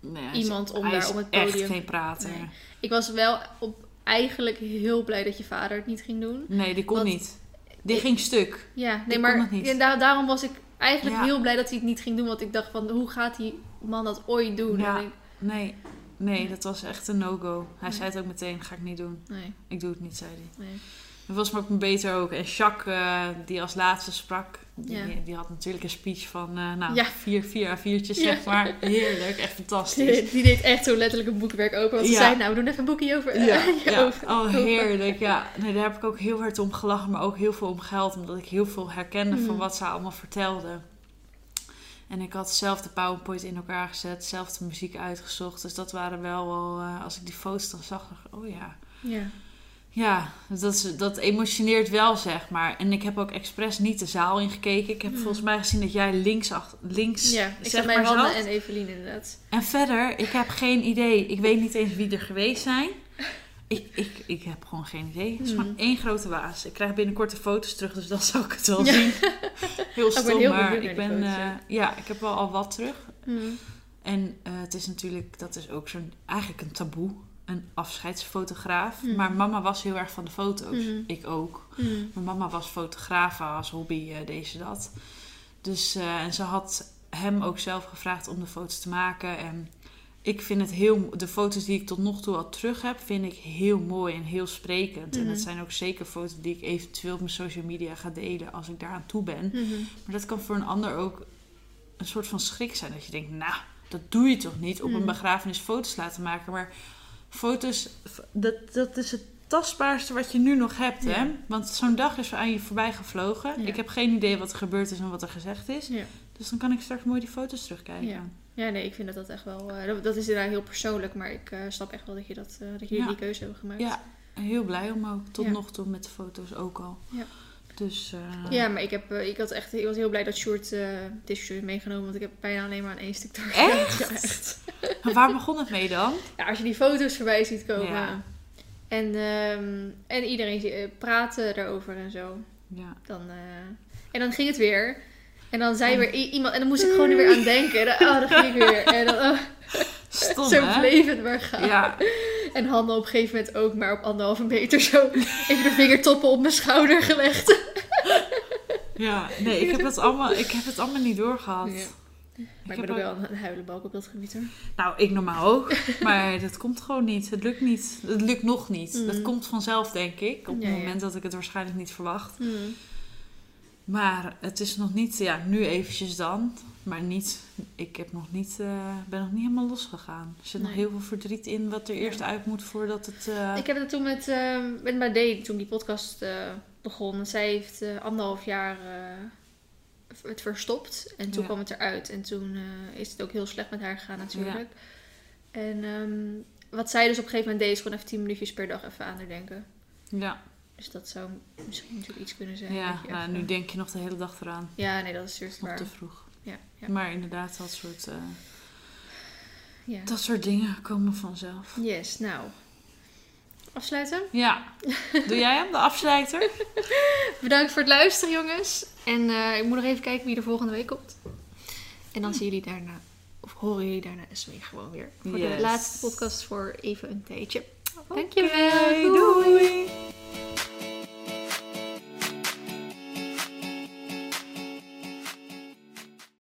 S1: Nee, is-
S2: Iemand om
S1: hij
S2: daar
S1: is
S2: op het
S1: echt
S2: podium-
S1: geen prater.
S2: Nee.
S1: Nee,
S2: Ik was wel op, eigenlijk heel blij dat je vader het niet ging doen.
S1: die kon
S2: Want-
S1: niet. Die ging stuk.
S2: Ja, nee, maar daar- daarom was ik eigenlijk
S1: Ja.
S2: heel blij dat hij het niet ging doen. Want ik dacht van, hoe gaat die man dat ooit doen?
S1: Ja.
S2: En ik,
S1: Nee, nee, dat was echt een no-go. Hij
S2: Nee.
S1: zei het ook meteen, ga ik niet doen.
S2: nee,
S1: Ik doe het niet, zei hij.
S2: nee.
S1: Dat was me ook beter ook. En Jacques, eh, die als laatste sprak, die,
S2: Ja.
S1: die had natuurlijk een speech van eh, nou,
S2: Ja.
S1: vier, vier A4'tjes,
S2: Ja.
S1: zeg maar. Heerlijk, echt fantastisch.
S2: Die, die deed echt zo letterlijk een boekwerk open. Want ze zei, nou, we doen even een boekje over.
S1: Ja, ja.
S2: over-
S1: oh
S2: over-
S1: heerlijk. Ja. Nee, daar heb ik ook heel hard om gelachen, maar ook heel veel om geld, omdat ik heel veel herkende van
S2: Mhm.
S1: wat ze allemaal vertelde. En ik had zelf de PowerPoint in elkaar gezet, zelf de muziek uitgezocht. Dus dat waren wel wel, eh, als ik die foto's dan zag, dacht ik, oh ja.
S2: Ja.
S1: Ja, dat, is, dat emotioneert wel, zeg maar. En ik heb ook expres niet de zaal ingekeken. Ik heb
S2: Mhm.
S1: volgens mij gezien dat jij links, achter, links
S2: ja, ik
S1: zat.
S2: en Evelien inderdaad.
S1: En verder, ik heb geen idee. Ik weet niet eens wie er geweest zijn. Ik, ik, ik heb gewoon geen idee. Het is
S2: Hmm.
S1: gewoon één grote waas. Ik krijg binnenkort de foto's terug, dus dan zal ik het wel
S2: Ja.
S1: zien. Heel
S2: ben
S1: stom,
S2: heel
S1: maar ik ben...
S2: foto's,
S1: eh,
S2: ja.
S1: ja, ik heb wel al wat terug.
S2: Mhm.
S1: En eh, het is natuurlijk, dat is ook zo'n, eigenlijk een taboe. Een afscheidsfotograaf.
S2: Hmm.
S1: Maar mama was heel erg van de foto's.
S2: Mhm.
S1: Ik ook.
S2: Mhm.
S1: Mijn mama was fotograaf als hobby, eh, deze dat. Dus, eh, en ze had hem ook zelf gevraagd om de foto's te maken. En ik vind het heel... De foto's die ik tot nog toe al terug heb, vind ik heel mooi en heel sprekend. En
S2: Mhm.
S1: dat zijn ook zeker foto's die ik eventueel op mijn social media ga delen als ik daaraan toe ben.
S2: Mhm.
S1: Maar dat kan voor een ander ook een soort van schrik zijn. Dat je denkt, nou, dat doe je toch niet? Op een
S2: Mhm.
S1: begrafenis foto's laten maken. Maar foto's, dat, dat is het tastbaarste wat je nu nog hebt, hè? Want zo'n dag is aan je voorbij gevlogen.
S2: Ja.
S1: Ik heb geen idee wat er gebeurd is en wat er gezegd is.
S2: Ja.
S1: Dus dan kan ik straks mooi die foto's terugkijken.
S2: Ja. Ja, nee, ik vind dat dat echt wel... eh, dat, dat is inderdaad heel persoonlijk, maar ik eh, snap echt wel dat je, dat, eh, dat je
S1: Ja.
S2: die keuze hebben gemaakt.
S1: Ja, heel blij om ook. Tot nog toe met de foto's ook al.
S2: Ja.
S1: Dus,
S2: Ja, maar ik, heb, ik, had echt, ik was heel blij dat Sjoerd uh, meegenomen, want ik heb bijna alleen maar aan één stuk door.
S1: Echt?
S2: Ja, echt.
S1: Waar begon het mee dan?
S2: Ja, als je die foto's voorbij ziet komen
S1: Ja.
S2: en, ehm, en iedereen eh, praten daarover en zo,
S1: Ja.
S2: dan... eh, en dan ging het weer. En dan zei
S1: En-
S2: weer iemand, en dan moest ik gewoon er weer aan denken. En dan, oh, dan ging ik weer. En dan, oh,
S1: Stom,
S2: zo
S1: hè?
S2: bleef het maar gaan.
S1: Ja,
S2: En Hanne op een gegeven moment ook maar op anderhalve meter zo even de vingertoppen op mijn schouder gelegd.
S1: ja, nee, ik heb het allemaal, ik heb het allemaal niet doorgehad.
S2: Ja.
S1: Ik
S2: Maar ik
S1: heb
S2: ben ook wel een huilenbalk op dat gebied hoor.
S1: Nou, ik normaal ook. Maar dat komt gewoon niet. Het lukt niet. Het lukt nog niet.
S2: Mm.
S1: Dat komt vanzelf, denk ik. Op
S2: Ja,
S1: het
S2: ja.
S1: moment dat ik het waarschijnlijk niet verwacht.
S2: Hmm.
S1: Maar het is nog niet... Ja, nu eventjes dan. Maar niet... Ik heb nog niet, eh, ben nog niet helemaal losgegaan. Er zit nog heel veel verdriet in wat er
S2: Ja.
S1: eerst uit moet voordat het... eh,
S2: Ik heb het toen met, uh, met toen die podcast begon. Zij heeft anderhalf jaar het verstopt. En toen
S1: Ja.
S2: kwam het eruit. En toen eh, is het ook heel slecht met haar gegaan natuurlijk. En ehm, wat zij dus op een gegeven moment deed, is gewoon even tien minuutjes per dag even aan haar denken.
S1: Ja,
S2: Dus dat zou misschien natuurlijk iets kunnen zijn.
S1: ja nou,
S2: even-
S1: nu denk je nog de hele dag eraan.
S2: Ja, nee, dat is juist
S1: Nog
S2: waar.
S1: te vroeg.
S2: Ja, ja.
S1: Maar inderdaad, dat soort, eh,
S2: ja.
S1: dat soort dingen komen vanzelf.
S2: Yes, nou. Afsluiten.
S1: Ja. Doe jij hem, de afsluiter?
S2: Bedankt voor het luisteren, jongens. En eh, ik moet nog even kijken wie er volgende week komt. En dan zien jullie daarna, of horen jullie daarna weer gewoon weer. Voor de laatste podcast voor even een tijdje. Dankjewel.
S1: Doei.